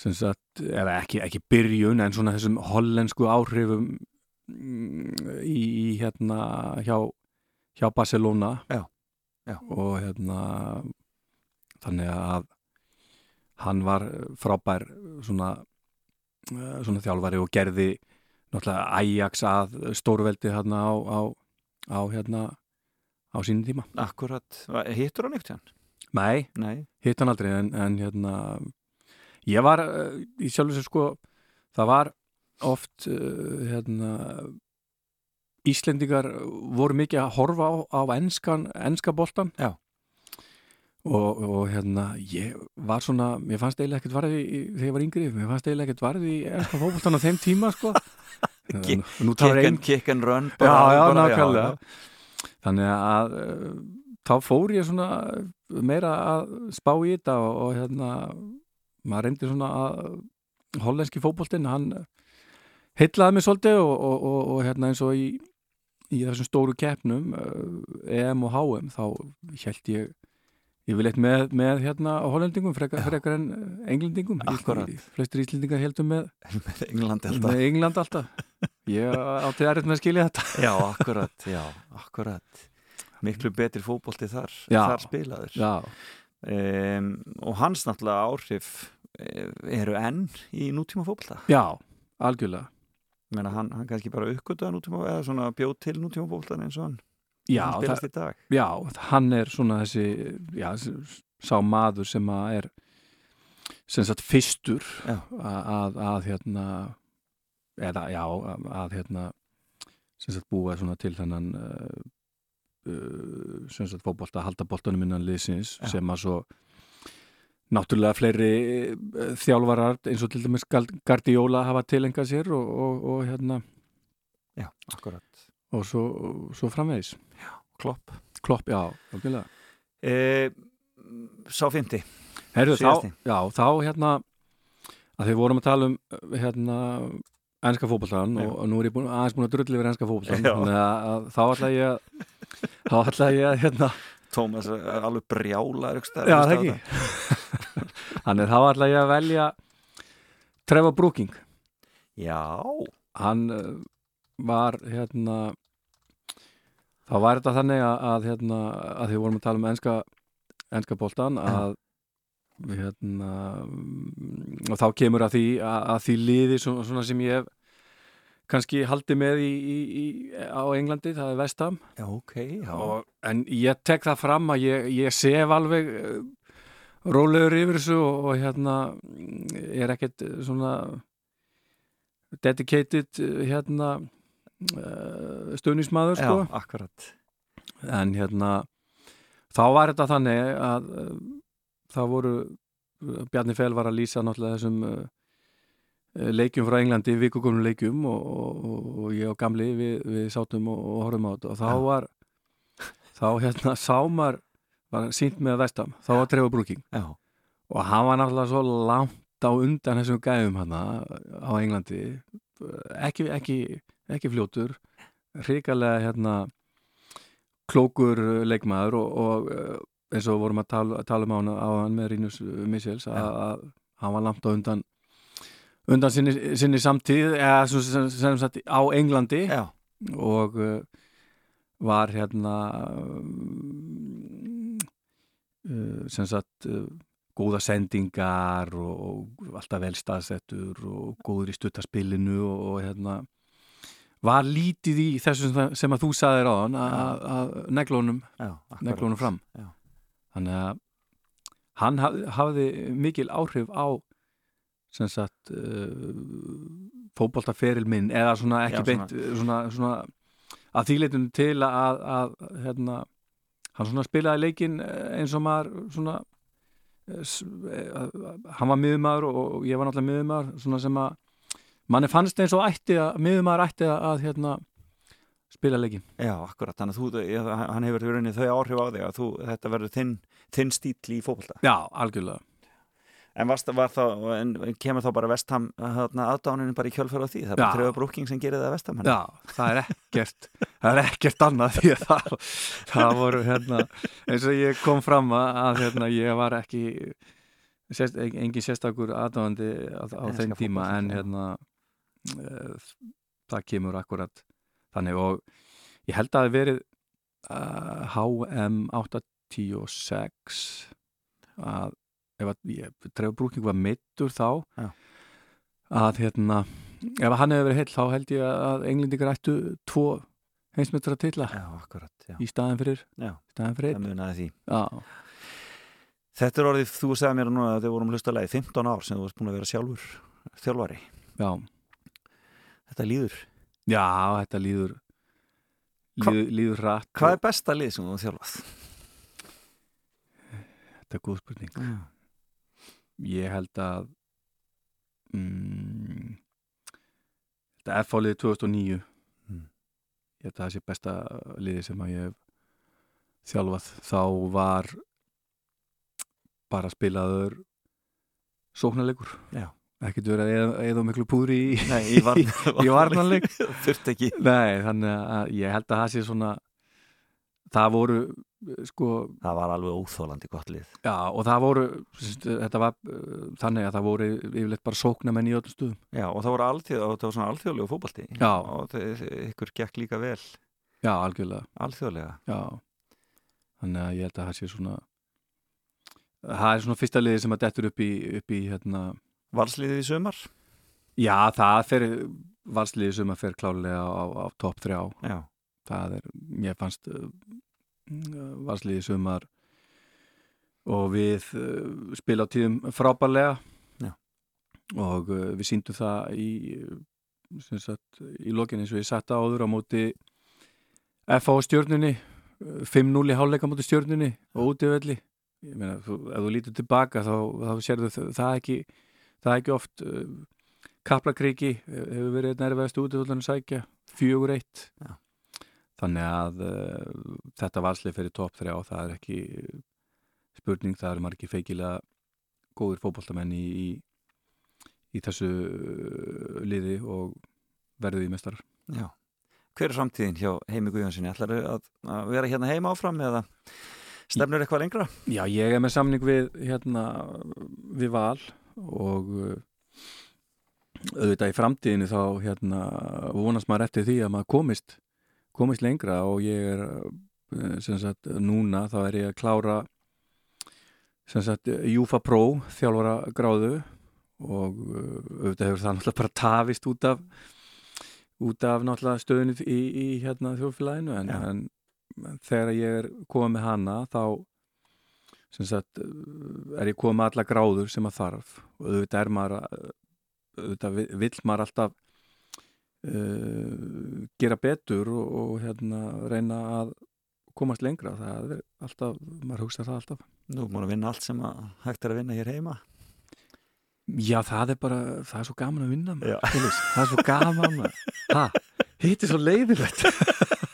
sem sagt, eða ekki, ekki byrjun en svona þessum hollensku áhrifum mm, í, í hérna hjá, hjá Barcelona Já. Já. og hérna þannig að hann var frábær svona Eh, svona þjálfari og gerði náttúrulega Ajax að stórveldi hérna á, á, á hérna á sínum tíma. Akkurat, hittur hann ekkert hann? Nei, Nei. hitt hann aldrei en, en hérna ég var uh, í sjálf þess að sko það var oft uh, hérna Íslendingar voru mikið að horfa á, á enskan, enska boltan Já Og, og hérna, ég var svona mér fannst eiginlega ekkert varði þegar ég var yngri mér fannst eiginlega ekkert varði í ennska fókbóltan á þeim tíma sko. Kick and, kick and run bara, já, já, bara, já, þannig að uh, þá fór ég svona meira að spá í þetta og, og hérna maður reyndi svona að hollenski fókbóltinn, hann heitlaði mig svolítið og, og, og hérna eins og í, í þessum stóru keppnum uh, EM og HM þá held ég Ég vil eitt með, með hérna á hollendingum frekar, frekar en eh, englendingum. Akkurat. Flestir íslendingar heldum með Með England alltaf. Með England alltaf. Ég átti aðrið með að skilja þetta. Já, akkurat, já, akkurat. Miklu betri fókbólti þar já, Þar spilaður um, Og hans náttúrulega áhrif eh, eru enn í nútíma fókbólta Já, algjörlega. Menna, hann, hann kannski bara uppgötuða nútíma eða svona bjóð til nútíma fókbólta eins og hann Já, það, já, hann er svona þessi já, sá maður sem að er sem sagt fyrstur að, að hérna eða já, að hérna sem sagt búa svona til þennan uh, uh, sem sagt fókbólta halda bóltanum innan liðsins já. sem að svo náttúrulega fleiri uh, þjálfarar eins og til dæmis Gardiola hafa tilengað sér og, og, og hérna Já, akkurat og svo, svo framvegis. Já, klopp. Klopp, já, okkurlega e, Sá fymti Herru, þá, já, þá hérna að þið vorum að tala um hérna ennska fókballan og, nú er ég búin, aðeins búin að drulli verið ennska að þá ætla ég að þá ætla ég að hérna Tómas er alveg brjála Já, það ekki. Þannig þá ætla ég að velja Trevor Brooking. Já. Hann var hérna þá var þetta þannig að, að, hérna, að því vorum að tala um enska, enska bóltan að hérna, og þá kemur að því að, að því liði svona, svona sem ég hef kannski haldi með í, í, í, á Englandi, það er Vestham Já, ok, já. Og, en ég tek það fram að ég, ég sef alveg uh, rólegur yfir þessu og, og hérna er ekkert svona dedicated uh, hérna uh, stuðnismæður sko. Já, akkurat. En hérna þá var þetta þannig að uh, það voru Bjarni Fel var að lýsa náttúrulega þessum uh, leikjum frá Englandi, vikugunum leikjum og, og, og ég og gamli við, við sátum og, og horfum á þetta. Og þá Já. var þá hérna sámar var sínt með vestam, þá var Trevor Brooking. Já, og hann var náttúrulega svo langt á undan þessum gæðum hann á Englandi. Ekki, ekki, ekki fljótur hrikalega hérna klókur leikmaður og, og eh, eins og vorum að tala, tala um á hann, með Rínus Michels að, að hann var langt á undan undan sinni, sinni samtíð eða sem, sem, sagt á Englandi já, og uh, var hérna uh, sem sagt uh, góða sendingar og, og alltaf vel staðsettur og góður í stuttarspilinu og, og hérna var lítið í þessu sem, sem að þú saðir á hann að, neglónum, já neglónum fram. Já. þannig að hann haf, hafði mikil áhrif á sem sagt uh, fótboltaferil minn eða svona ekki Já, beint svona, svona að þýleitun til að, að hérna, hann svona spilaði leikin eins og maður svona eh, eh, hann var miðumæður og ég var náttúrulega svona sem að manni fannst eins og ætti að miðumæður ætti að, að hérna, spila leikin Já, akkurat, þannig að þú, ég, hann hefur rauninni þau áhrif á þig að þú, þetta verður þinn, þinn stíl í fótbolta. Já, algjörlega. En þá, en kemur þá bara vestam aðdáninu bara í kjölfæra á því? Það er bara trefða brúking sem gerir það vestam Já, það er ekkert það er ekkert annað því að það, það voru hérna eins og ég kom fram að, hérna, ég var ekki sérst, engin sérstakur aðdáðandi á, á þeim tíma fótbolta, en hérna það kemur akkurat þannig og ég held að það verið uh, HM 86 að ef að trefur brúking var mittur þá Já. að hérna ef hann hefur verið heill þá held ég að englendingar ættu tvo Já, akkurat, já. í staðin fyrir, einn Þetta er orðið, þú segði mér núna að þið vorum hlusta leið 15 ár sem þú varst búin að vera sjálfur þjálfari. já, Þetta líður. já, þetta líður líður, líður rætt Hvað er besta lið sem þú þjálfað? Þetta er góð spurning Já. Ég held að mm, Þetta er fáliðið 2009 Mm. Ég held að það sé besta liði sem að ég hef þjálfað þá var bara spilaður sóknarleikur Já. Ekkert verið að eða, miklu púri í, Nei, í, varn, í varnarleik Þurft ekki. Nei, þannig að ég held að það sé svona það voru sko, Það var alveg óþólandi gott lið. já og það voru var uh, þannig að það voru yfirleitt bara sóknamenn í öllum stuðum Já, og það voru alþjóð, og það var svona alþjóðlegu fótbalti. Já. Og þið, ykkur gekk líka vel Já, algjörlega, alþjóðlega. já þannig að ég held að það sé svona það er svona fyrsta liði sem að dettur upp í, upp í hérna, Valsliðið í sumar? já það fer valsliði sem að fer klálega á, á, á topp 3 Já. það er, mér fannst uh, valsliði sumar og við uh, spila á tíðum frábærlega og uh, við síndum það í sagt, í lokin eins og ég satt áður á móti FH stjórnunni 5-0 í háleika móti stjórnunni og útivelli ég meina, þú, ef þú lítur tilbaka þá, þá sérðu það ekki það er ekki oft uh, Kaplakriki hefur verið nærvæðast útivöldan að sækja fjögur eitt Já. þannig að uh, þetta valslið fyrir topp 3 og það er ekki spurning, það eru margir feikilega góðir fótboltamenn í, í, í þessu liði og verðu í mestar Já. Hver er framtíðin hjá Heimi Guðjónssoni? Ætlar að, að vera hérna heima áfram eða stefnur eitthvað lengra? Já, ég er með samning við hérna, við val og eh, auðvitað í framtíðinu þá hérna, vonast maður eftir því að maður komist, komist lengra og ég er eh, sagt, núna þá er ég að klára Júfa Pro þjálfara gráðu og eh, auðvitað hefur það náttúrulega bara tafist út af, út af náttúrulega stöðunni í, í hérna, þjóðfélaginu. En, en, en þegar ég er komið með hana þá sem sagt er ég koma alla gráður sem að þarf. Og auðvitað er maður auðvitað vill maður alltaf uh, gera betur og, og hérna reyna að komast lengra, það er alltaf maður hugsa það alltaf. Nú múin að vinna allt sem að hægt er að vinna hér heima. Já, það er bara, það er svo gaman að vinna með, það er svo gaman að, hæ, hitt er svo leiðilegt.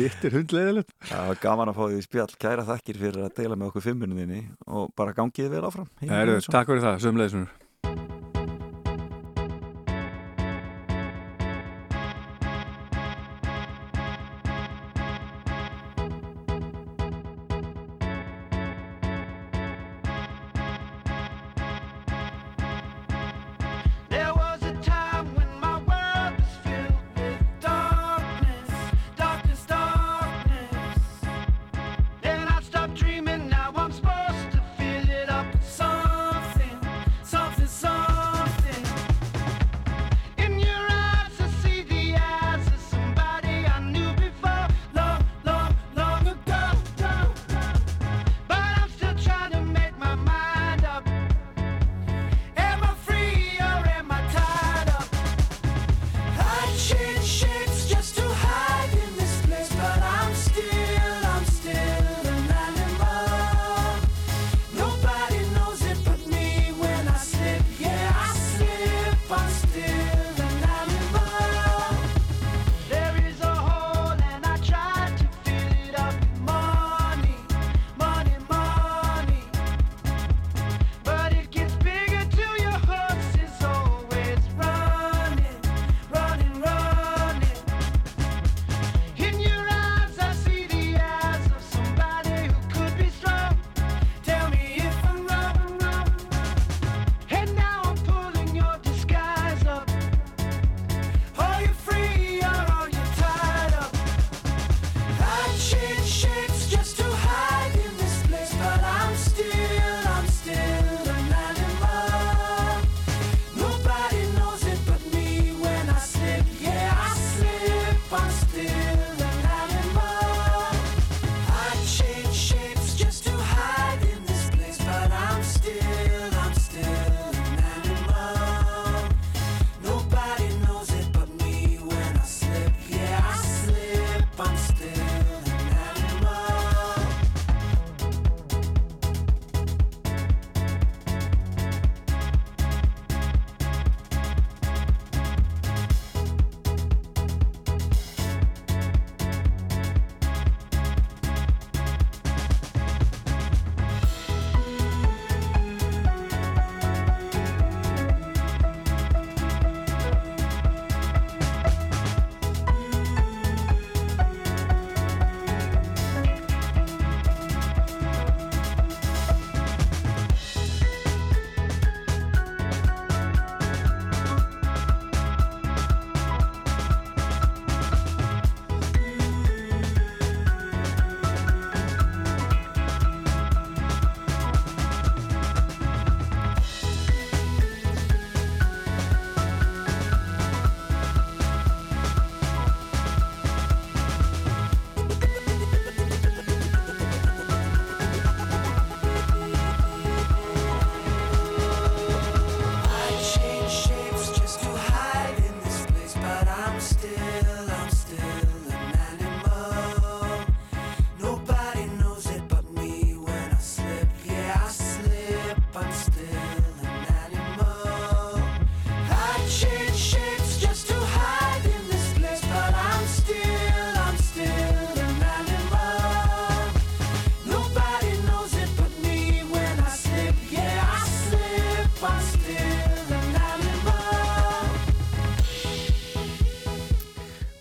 Hitt er hundleðilegt. Það var gaman að fá því spjall. Kæra þakkir fyrir að deila með okkur fimmuninni og bara gangiði vel áfram. Heim, Heru, takk fyrir það, sömleðisunur.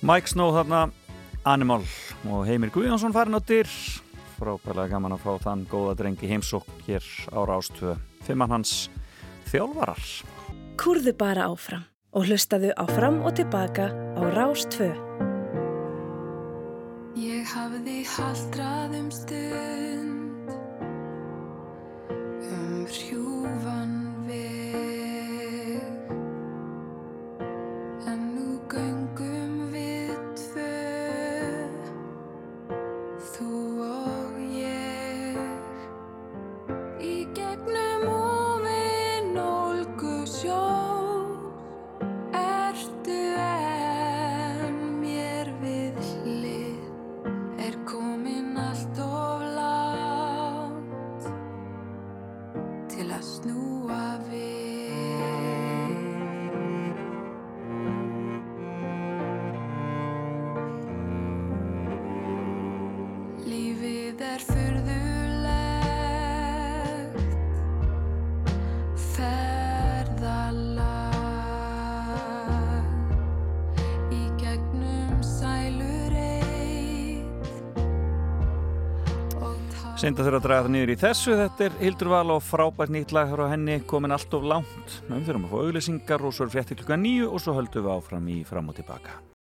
Mike Snow þarna, Animal og Heimir Guðjónsson farin á dyr. Frábæðilega gaman að fá þann góða drengi heimsókn hér ára ástöðu fimmann hans þjálfarar. Kurðu bara áfram og hlustaðu áfram og tilbaka á rástöðu Ég hafiði haldraðum stöð að þurfa að draga það niður í þessu, þetta er Hildur Val og frábært nýtt lag á henni, komin allt of langt. Við þurfum að fá auglýsingar og svo er frétti klukka nýju og svo höldum við áfram í fram og tilbaka.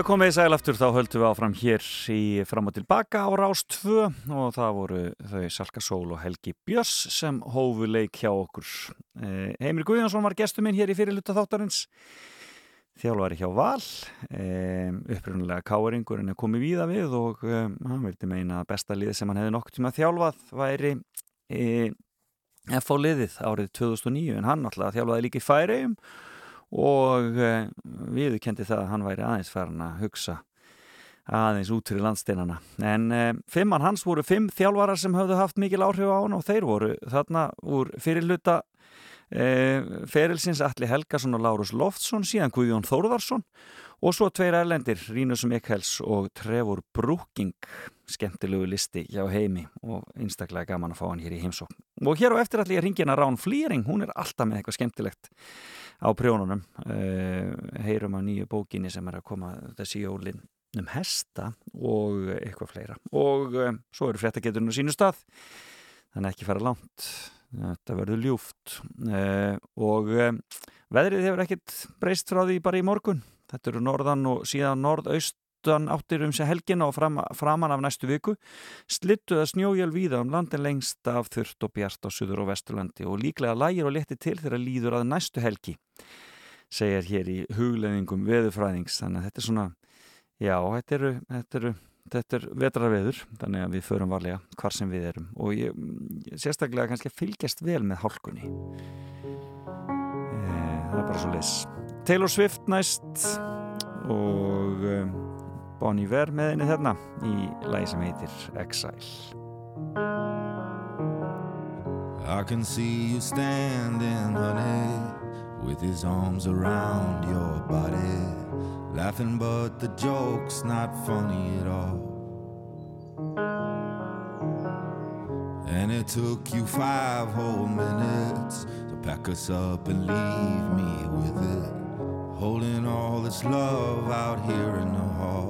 Já, komið í sæl aftur, þá höldum við áfram hér í fram og tilbaka á Rás 2 og það voru þau Salka Sól og Helgi Björns sem hófu leik hjá okkur. Eh, Heimri Guðjónsson var gestur minn hér í fyrirluta þáttarins, þjálfari hjá Val, eh, upprunnulega káeringurinn er komið víða við og eh, hann vildi meina að besta liði sem hann hefði nokk tíma þjálfað væri F á liðið árið 2009 en hann alltaf þjálfaði líka í færiðum og eh, við kendi það að hann væri aðeins farin að hugsa aðeins út fyrir landsteinana. En eh, fimmann hans voru fimm þjálfarar sem höfðu haft mikil áhrif á hann og þeir voru þarna úr fyrirluta e, Ferilsins Alli Helgason og Lárus Loftsson síðan Guðjón Þórðarsson og svo tveir erlendir, Rínus Mikkels og Trevor Brooking skemmtilegu listi hjá heimi og einstaklega gaman að fá hann hér í heimsókn. Og hér á eftir allir ringina Rán Flýring. Hún er alltaf með eitthvað skemmtilegt á prjónunum. Uh, heyrum á nýju bókinni sem er að koma þessi jólinn um hesta og eitthvað fleira. Og uh, svo eru fréttageturinn á sínu stað. Þannig ekki fara langt. Þetta verður ljúft. Uh, og veðrið hefur ekkert breyst frá því bara í morgun. Þetta eru norðan og síðan norðaustan áttir um sig helgin og fram, framan af næstu viku slittuða snjójál víða um landin lengst af þurft og bjart á suður og vesturlandi og líklega lægir og leti til þegar líður að næstu helgi segir hér í hugleðingum veðufræðings þannig að þetta er svona já, þetta eru, þetta eru Þetta er vetrarveður, þannig að við förum varlega hvar sem við erum og ég, sérstaklega kannski fylgjast vel með hálkunni. E, það er bara svo leys. Taylor Swift næst og um, Bon Iver með henni þarna í lagi sem heitir Exile I can see you standing honey with his arms around your body laughing but the joke's not funny at all And it took you five whole minutes to pack us up and leave me with it holding all this love out here in the hall.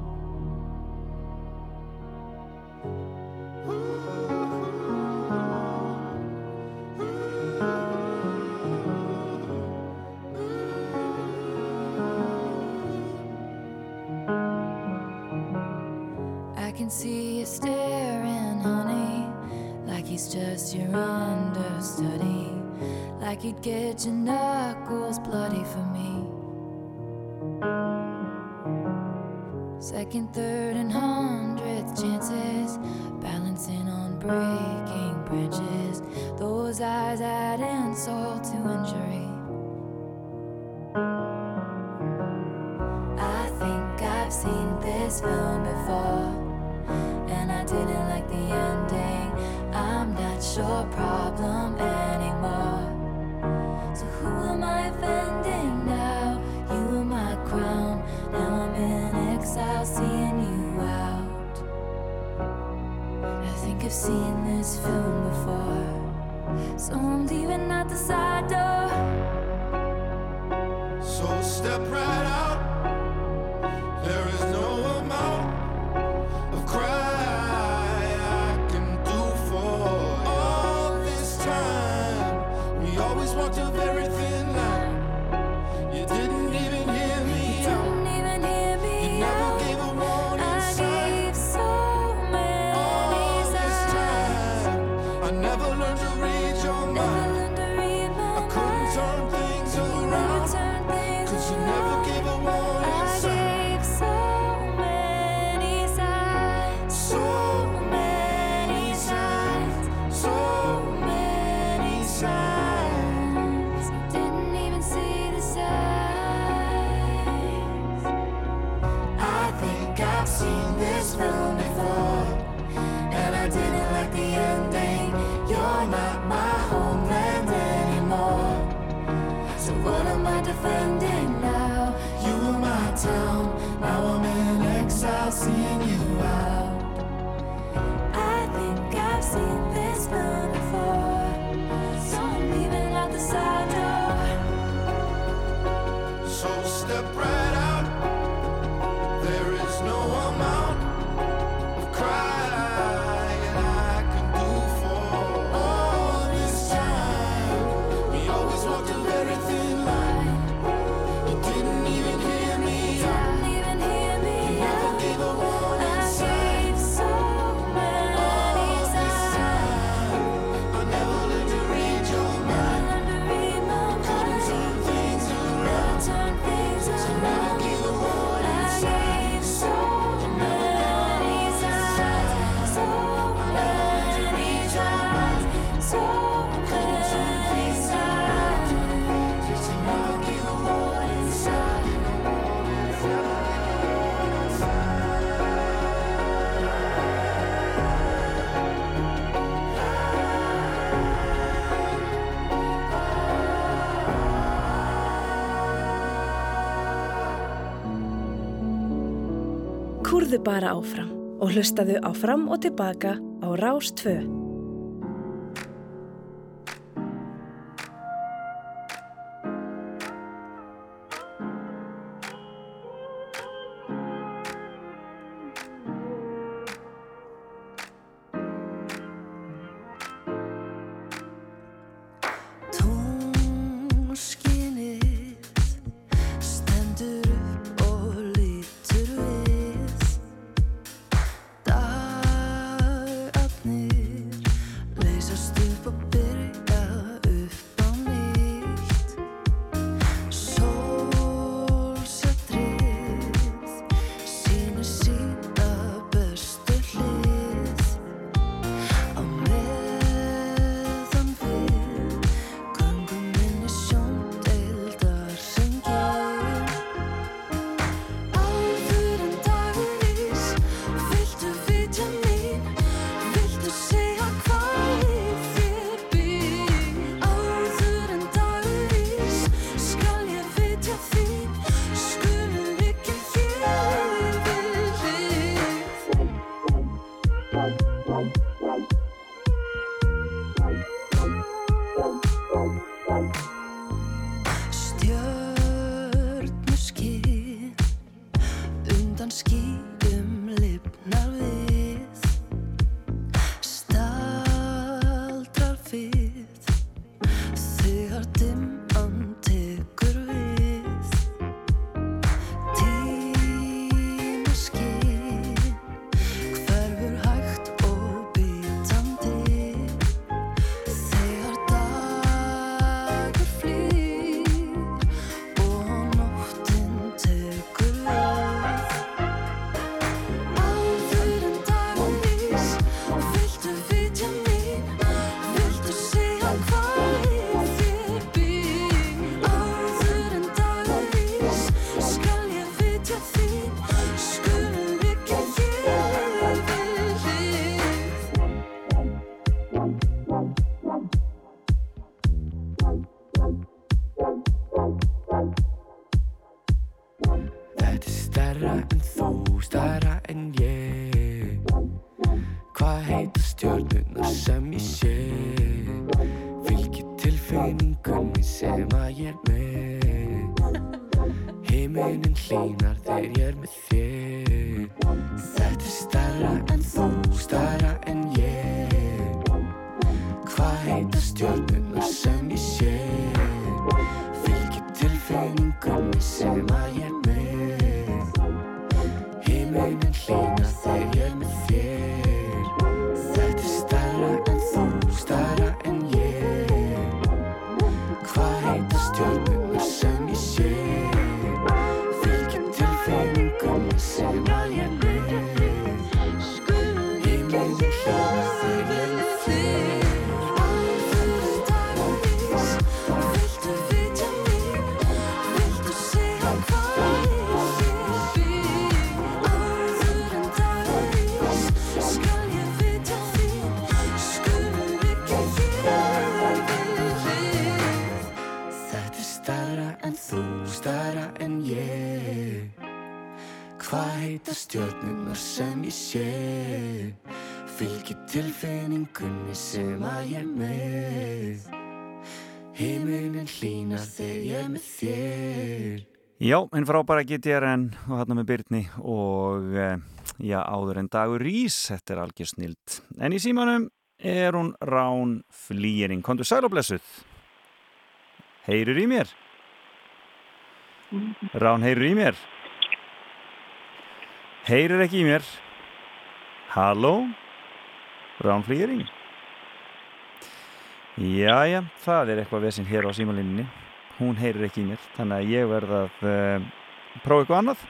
Lifðu bara áfram og hlustaðu á fram og tilbaka á Rás Já, einn frábæra GTRN og hann með Byrni og eh, já, áður en dagur rís, þetta er algjör snild. En í símanum er hún Rán Flýring. Kondur sæl og blessuð. Heyrur í mér? Rán, heyrur í mér? Heyrur ekki í mér? Halló? Ránflýring Jæja, það er eitthvað vesinn hér á símalinninni hún heyrir ekki í mér þannig að ég verða að uh, prófa eitthvað annað.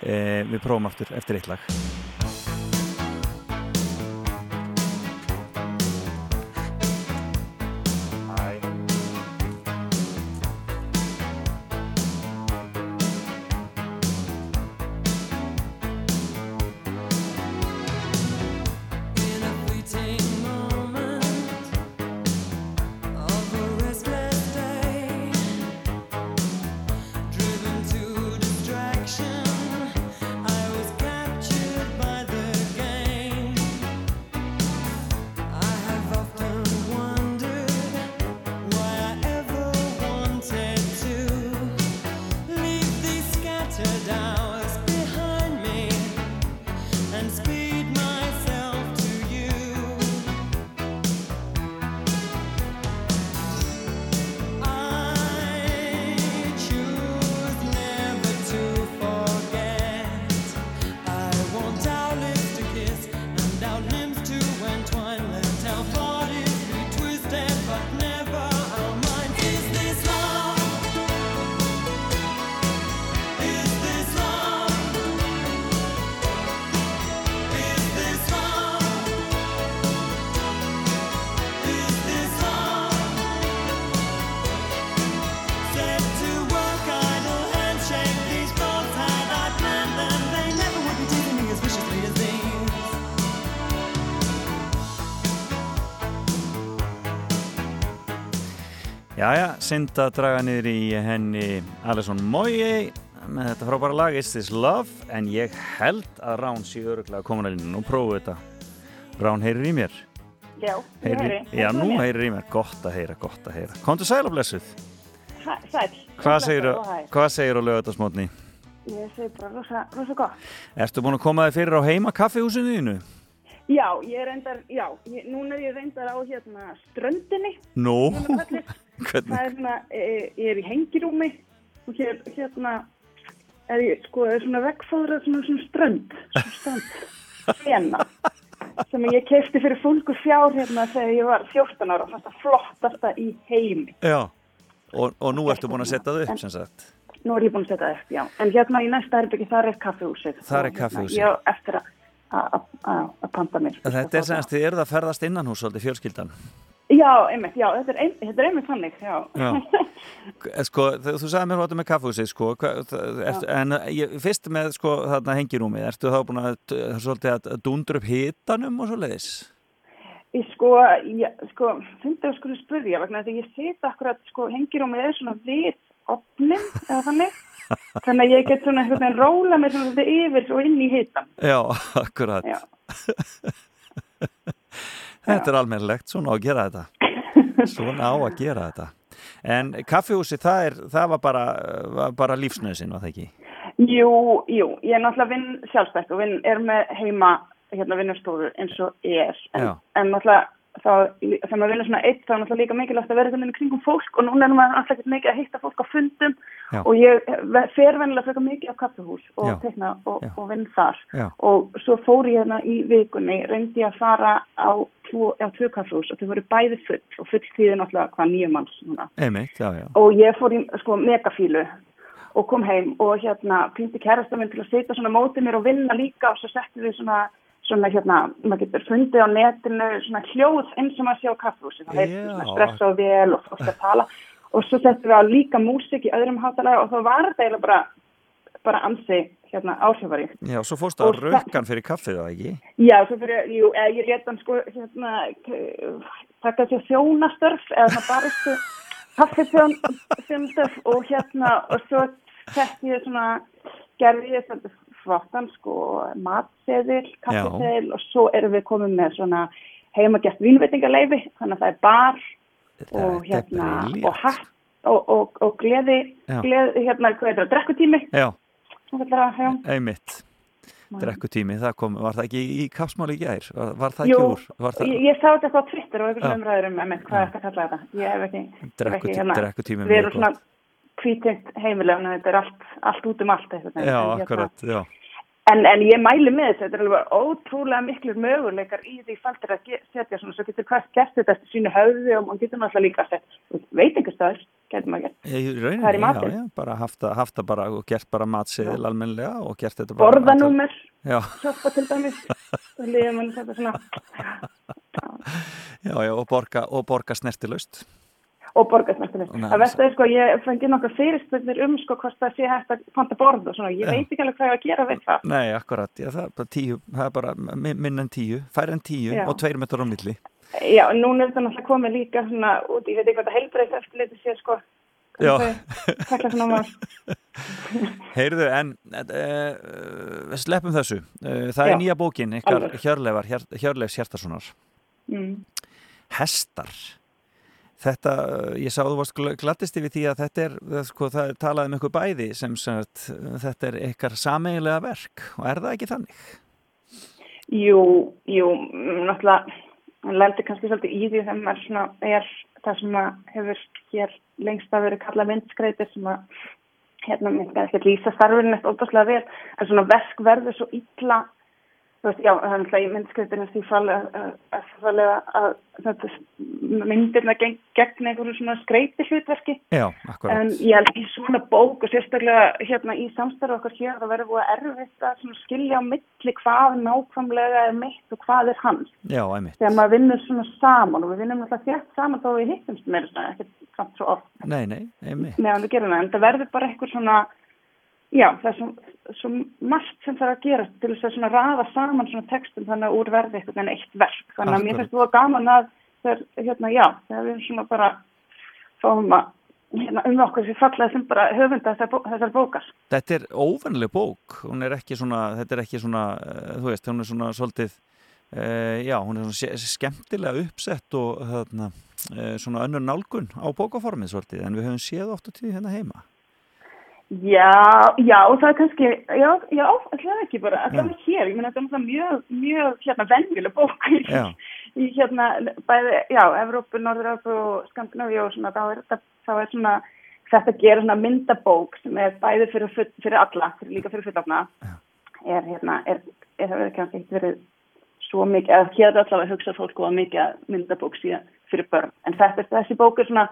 Uh, við prófum aftur eftir eitt lag synd að draga niður í henni Alesson Moye með þetta frábæra lag Is This Love? En ég held að Rán sé öruglega komin að lína og prófu þetta. Rán heyrir í mér. Já, ég heyri. Já, nú heyrir í mér, gott að heyra, gott að heyra. Kontu sæl og blessuð. Sæl. Hvað segir, hvað segir á lögatarsmotni? Ég segir bara rosa, rosa gott. Erstu búin að koma þig fyrir á heima kaffihúsinu þínu? Já, ég er reyndar, já, ég, núna er ég reyndar á hérna ströndinni. Nú, Hvernig? Hvernig? Það er svona, e, ég er í hengirúmi og hér, hérna er ég, sko, er svona vekkfóðrað svona, svona strönd, svona strönd hérna, sem ég kefti fyrir fólkur fjár hérna þegar ég var 14 ára það flottasta í heimi. Já, og, og nú ertu búin að setja það upp sem sagt Nú er ég búin að setja það upp, já. En hérna í næsta herbyggi, þar er kaffehúsið. Þar er Og, kaffihúsið. Hérna, ég á eftir að- panta mér. Þetta er semst, þið eruð að ferðast innan hús svolítið fjölskyldan Já, einmitt, já, þetta er, ein, þetta er einmitt þannig, já. Já. Sko, þú sagði mér hvað með kaffehúsið sko, er, en ég, fyrst með sko þarna hengirúmið, ertu þá búin að uh, svolítið að dundra upp hitanum og svo leiðis? Ég sko, ég, sko, finnst að sko spyrja vegna því ég set akkurat, sko, hengir og með svona við opnin eða þannig. Þannig að ég get svona einhvern veginn róla mér svona yfir og inn í hitan. Já, akkurat. Já. Þetta er almennilegt, svona á að gera þetta. Svona á að gera þetta. En kaffehúsið, það, er, það var bara, bara lífsnöðsinn, var það ekki? Jú, jú, ég er náttúrulega vinn sjálfstætt og vinn, er með heima hérna vinnastofu eins og er. En, en náttúrulega þá, þegar maður vinnur svona eitt þá er náttúrulega líka mikilvægt að vera einhvern veginn kringum fólk og núna er maður alltaf ekki mikið að hitta fólk á fundum Já. og ég fer vennilega frekar mikið á kaffehús og Já. tekna og, og vinn þar Já. og svo fór ég hérna í vikunni reyndi ég að fara á tvo, já, tvö kaffehús og þau voru bæði full og full tíði náttúrulega hvað nýjum manns núna Einmitt, já, já. og ég fór í sko megafílu og kom heim og hérna pýndi kærasta minn til að setja svona mótið mér og vinna líka og svo settum við svona svona hérna, maður getur fundið á netinu svona hljóð eins og maður sé á kaffhúsi það Já. svona stress og vel og fólk að tala og svo settum við á líka músik í öðrum hátalega og þá var þetta eiginlega bara bara ansi hérna áhrifari Já, svo fórstu að rökkan fyrir kaffið, það ekki? Já, svo fyrir, jú, eða ég leta hann sko, hérna, taka sér þjónastörf eða svona baristu kaffithjónastörf og hérna, og svo sett ég svona, gerði ég svona flottan sko, matseðil, kaffiseðil og svo erum við komið með svona heimagert vínveitingaleifi, þannig að það er bar og er hérna, og hatt og, og, og gleði, gleði, hérna, hvað er það, drekkutími, einmitt. Drekkutími, það kom, var það ekki í kaffsmáli í gær? Var, var það ekki Jú, úr? Það, ég, ég sá þetta eitthvað á Twitter og Já. einhvern umræður um, emmi, hvað er þetta að kalla þetta? Ég hef ekki, hef Drekkutími- ekki hérna, drekkutími við erum svona kvítind heimilega, en þetta er allt, allt út um allt. veginn. já, En hérna- akkurat, já. En, en ég mæli með þetta, þetta er alveg ótrúlega miklur möguleikar í því faldir að setja svona, svo getur hvert gert þetta eftir sínu höfði og mann getur náttúrulega líka að setja veitingastöður, getur maður gert. Í rauninni, Það í já, matinn. já, bara haft það, haft það bara og gert bara matseðil almennilega og gert þetta bara. Borðanúmer, Já, hjálpa til dæmis, og liðum mann þetta svona, já, já, og borga, og borga snertilaust. Og borgarsmertunum. Nei, Það verður er sko, ég fengi nokkar fyrirspurnir um sko hvort það sé hægt að panta borð og svona, ég Já. veit ekki alveg hvað ég að gera við það. Nei, akkurat, já, það tíu, það er bara mi- minna en tíu, færri en tíu Já. og tveir metrar á milli. Já, en núna er þetta náttúrulega komið líka svona út, ég veit ekki hvað það heilbreyðs eftir litið sé sko. Já. Heyrðu, en uh, sleppum þessu. Uh, það er nýja bókin, ykkar Hjörleifs Hjartarssonar. Mm. Hestar. Þetta, uh, ég sá þú varst gl- gladdist yfir því að þetta er, það, sko, það er talað um ykkur bæði sem sagt, uh, þetta er ykkar sameiginlega verk og er það ekki þannig? Jú, jú, náttúrulega, hann lendir kannski svolítið í því þegar maður svona er það sem að hefur hér lengst að vera kallað myndskreitir sem að hérna, mér skal ekki lýsa starfinu eftir óbúslega vel, en svona verk verður svo illa veist, já, það er náttúrulega í myndskreitinu því fallega að þetta myndirna gegn, gegn einhverju svona skreiti hlutverki Já, akkurat. En ég held í svona bók og sérstaklega hérna í samstarfu okkar hér það verður búið að erfitt að skilja á milli hvað nákvæmlega er mitt og hvað er hans. Já, einmitt. Þegar maður vinnur svona saman og við vinnum alltaf þétt saman þá við hittumst meira svona, ekkert samt svo oft Nei, nei, einmitt. það. En það verður bara eitthvað svona, já, það er svo, svo margt sem þarf að gera til þess að svona raða saman svona textum þannig að úr verði eitthvað en eitt verk. Þannig að mér finnst þú að gaman að þegar, hérna, já, þegar við erum svona bara fáum að hérna, um okkur sem fallaði sem bara höfunda þessar, þessar bókar. Þetta er óvennileg bók, hún er ekki svona, þetta er ekki svona, uh, þú veist, hún er svona svolítið, uh, já, hún er svona skemmtilega uppsett og þarna, uh, svona önnur nálgun á bókaformið svolítið, en við höfum séð oft á tíu hérna heima. Já, já, það er kannski, já, já, alltaf ekki bara, alltaf ekki hér, ég menna þetta er mjög, mjög, hérna, vennileg bók í, í hérna, bæði, já, Evrópu, Norður-Európu og Skandinavíu og svona, þá er þetta, þá er svona, þetta gerir svona myndabók sem er bæði fyrir, fyrir alla, fyrir líka fyrir fullafna, er, hérna, er, er það verið kannski ekkert verið svo mikið, eða hér er allavega hugsað fólk og mikið myndabók síðan fyrir börn, en þetta, þessi bók er svona,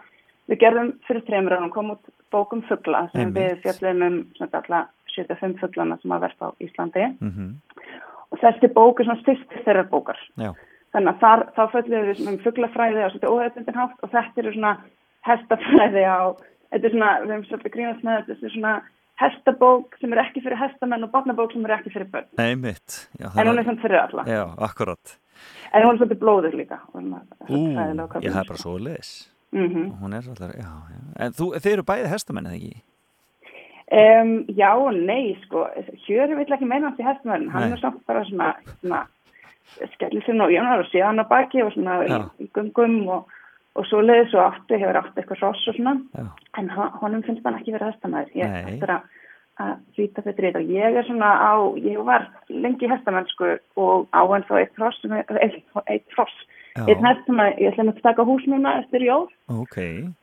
við gerðum fyrir trefnur og kom út bókum fuggla sem Einmitt. við fjallum um svona alltaf 75 fugglana sem að verða á Íslandi. Mm -hmm. og þessi bók er svona styrst þeirra bókar. Já. þannig að þar, þá föllum við um fugglafræði á svona óhefðbundin hátt og þetta eru svona hestafræði á þetta er svona, við hefum svolítið grínast með þetta er svona hestabók sem er ekki fyrir hestamenn og barnabók sem er ekki fyrir börn. Nei mitt Já, En hún er svona fyrir alla. Já, akkurat. En hún er svolítið blóður líka. Ú, ég hef bara svo leis Mm -hmm. hún er alltaf, já, já. En þú, þeir eru bæði hestamenn, eða ekki? Um, já og nei, sko. Hjöru vill ekki meina hans í hestamenn. Hann er samt bara svona, svona skellir sér og jönar og sé hann á baki og svona í, í gungum og, og svo leiðis og aftur hefur aftur eitthvað ross og svona. Já. en honum finnst hann ekki verið hestamæður ég ættir að að hvita þetta reyta og ég er svona á, ég var lengi hestamennsku og á enn þá eitt ross eitt ross Hægt sem að ég ætla að taka hús núna eftir jól. Ok.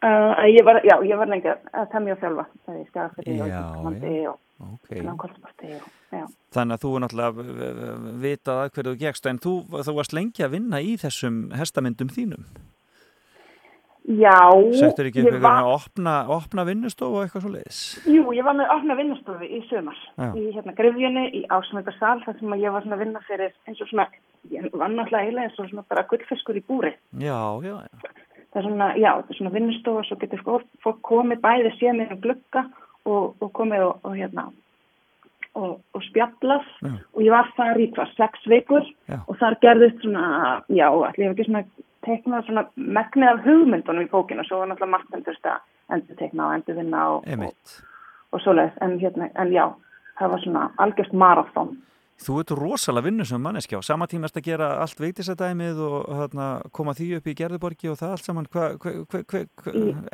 Uh, ég var, já, ég var lengi að temja sjálfa. Það er skafið og Íslandi og okay. langkvöldsparti. Þannig að þú er náttúrulega vitað að hverju þú gegst, en þú, þú varst lengi að vinna í þessum hestamindum þínum. Já. Settur ekki eitthvað var... að opna, opna vinnustofu og eitthvað svo leiðis? Jú, ég var með að opna vinnustofu í sömar. Já. Í hérna grifjunni, í ásmöndarsal, þar sem ég var svona að vinna fyrir eins og svona ég var náttúrulega eiginlega eins og svona bara gullfiskur í búri. Já, já, já. Það er svona, já, það er svona vinnustof og svo getur fólk komið bæði séð með um glukka og, og komið og, og hérna og, og spjallast já. og ég var þar í hvað, sex vikur já. og þar gerðist svona, já, allir hef ekki svona teiknað svona megnið af hugmyndunum í bókinu og svo var náttúrulega margt enn þurfti að endur teikna og endur vinna og svoleiðis, en hérna, en já, það var svona algjörst marathón Þú ert rosalega vinnu sem manneskja og sama tíma erst að gera allt veitisætæmið og hana, koma því upp í Gerðuborgi og það allt saman. Hva, hva, hva,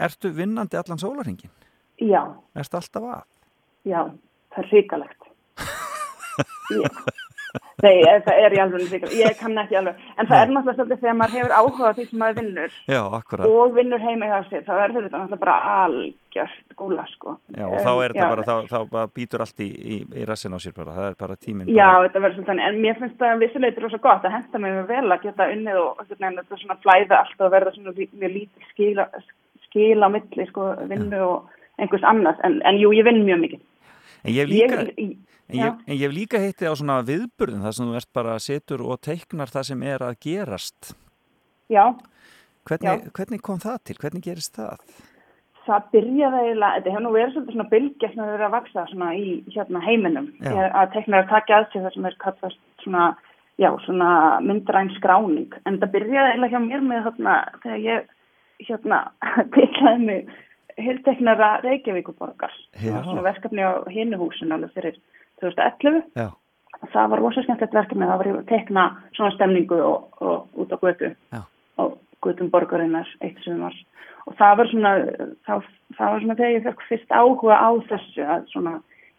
ertu vinnandi allan sólarhingin? Já. Erstu alltaf að? Já, það er hrikalegt. Já. Nei, það er í alveg líka, ég kann ekki alveg, en það Nei. er náttúrulega svolítið þegar maður hefur áhuga því sem maður vinnur Já, og vinnur heima í sér, þá er þetta náttúrulega bara algjört gúla, sko. Já, og þá er þetta bara, þá, þá býtur allt í, í, í rassin á sér bara, það er bara tíminn. Já, bara... þetta verður svolítið, en mér finnst það vissuleitur rosa gott að henda mig vel að geta unnið og þetta svona flæða allt og verða svona mjög lítið skila á milli, sko, vinnu Já. og einhvers annars, en, en jú, ég vinn mjög mikið. En ég hef líka, ég, ég, en ég hef líka heitti á svona viðburðin þar sem þú ert bara setur og teiknar það sem er að gerast. Já. Hvernig, Já. hvernig kom það til? Hvernig gerist það? Það byrjaði eiginlega, þetta hefur nú verið svolítið svona bylgja sem hefur verið að vaksa svona í hérna, heiminum. Já. Að teiknar að taka að sig það sem er kallast svona, já, svona myndræn skráning. En það byrjaði eiginlega hjá mér með þarna þegar ég hérna teiknaði mig hilteknara Reykjavíkuborgar verkefni á hinnuhúsin alveg fyrir 2011 Já. það var rosa skemmtilegt verkefni. Það var að tekna svona stemningu og, og út á götu. Og götum borgarinnar eitt sem var og það var svona það, það var svona þegar ég fekk fyrst áhuga á þessu að svona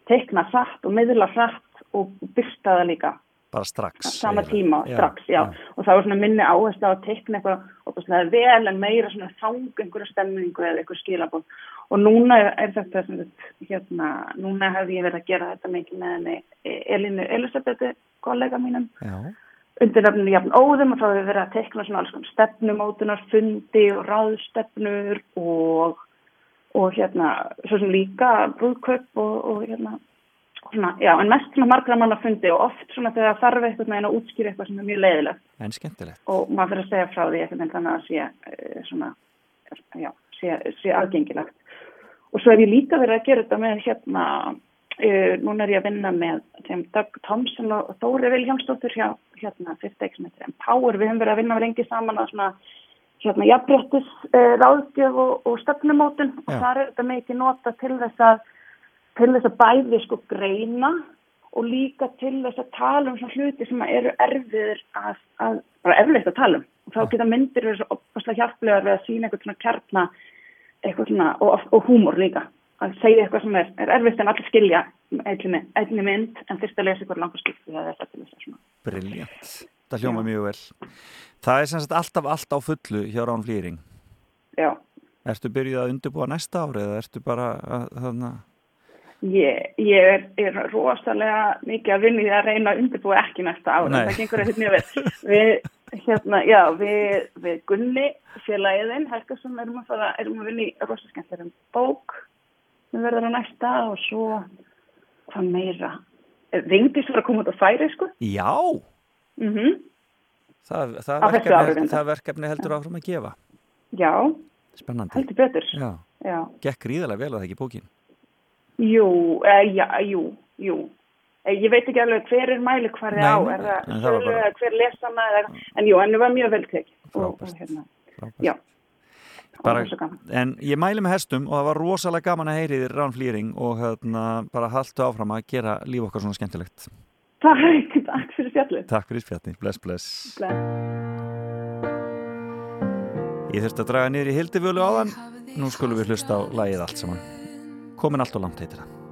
tekna satt og miðla satt og byrsta það líka bara strax sama tíma, já, strax, já. já. Og það var svona minni áherslu á að teikna eitthvað opaslega vel en meira svona þang einhverju stemmingu eða einhverju skilabóð og núna er þetta hérna, núna hefði ég verið að gera þetta mikið með henni Elinu Elisabethu, kollega mínum. Undir nefninu Jafn Óðum og þá hefur við verið að teikna svona alls konar stefnumótunar, fundi og ráðstefnur og og hérna, svo sem líka brúðkaup og, og hérna Svona, já, en mest svona margra manna fundi og oft svona þegar þarf eitthvað með einn að útskýra eitthvað sem er mjög leiðilegt. En skemmtilegt. Og maður fyrir að segja frá því eitthvað en þannig að sé eh, svona, já, sé, sé aðgengilegt. Og svo hef ég líka verið að gera þetta með hérna, uh, núna er ég að vinna með þeim Doug Thompson og Þóri Viljámsdóttur hjá hérna fyrirtæksmyndir en Power, við höfum verið að vinna með lengi saman að svona hérna jafnbrettis uh, ráðgjöf og, og stefnumótun og þar er þetta mikið nota til þess að til þess að bæði sko greina og líka til þess að tala um svona hluti sem eru erfiður að, að bara erfiðt að tala um. Og þá geta myndir verið svo opastlega hjálplegar við að sína eitthvað svona kjarna eitthvað svona og, og húmor líka. Að segja eitthvað sem er, er erfitt en allir skilja einni mynd en fyrst að lesa eitthvað langar skipti það er þetta til þess að svona Briljant, það hljóma mjög vel. Það er sem sagt alltaf allt á fullu hjá Rán Flýring. Já. Ertu byrjuð að undirbúa næsta ári eða ertu bara að þannig Ég, ég er, er rosalega mikið að vinni að reyna að undirbúa ekki næsta ára, það gengur ekkert mjög vel. Við, hérna, já, við, við Gunni, félagin, Helgarsson, erum að fara, erum að vinni rosalega skemmtilegum bók sem verður á næsta og svo, hvað meira, Vingdís var að koma út á færi, sko. Já, mm -hmm. það, það, verkefni, það verkefni heldur áfram að gefa. Já, Spennandi. heldur betur. Já, já. gekk ríðarlega vel að það ekki bókin. Jú, eh, já, jú, jú. Eh, ég veit ekki alveg hver er mæli hvar er á, er það, það bara... hver lesana, eða, en jú, en það var mjög vel tekið. Frábært. Hérna, Frábært. já. Bara, en ég mæli með hestum og það var rosalega gaman að heyri þér Rán Flýring og hérna, bara haldu áfram að gera líf okkar svona skemmtilegt. Takk, takk fyrir spjallið. Takk fyrir spjallið, bless, bless. bless. Ég þurfti að draga niður í hildivölu áðan, nú skulum við hlusta á lagið allt saman. Komin allt og langt heitir það.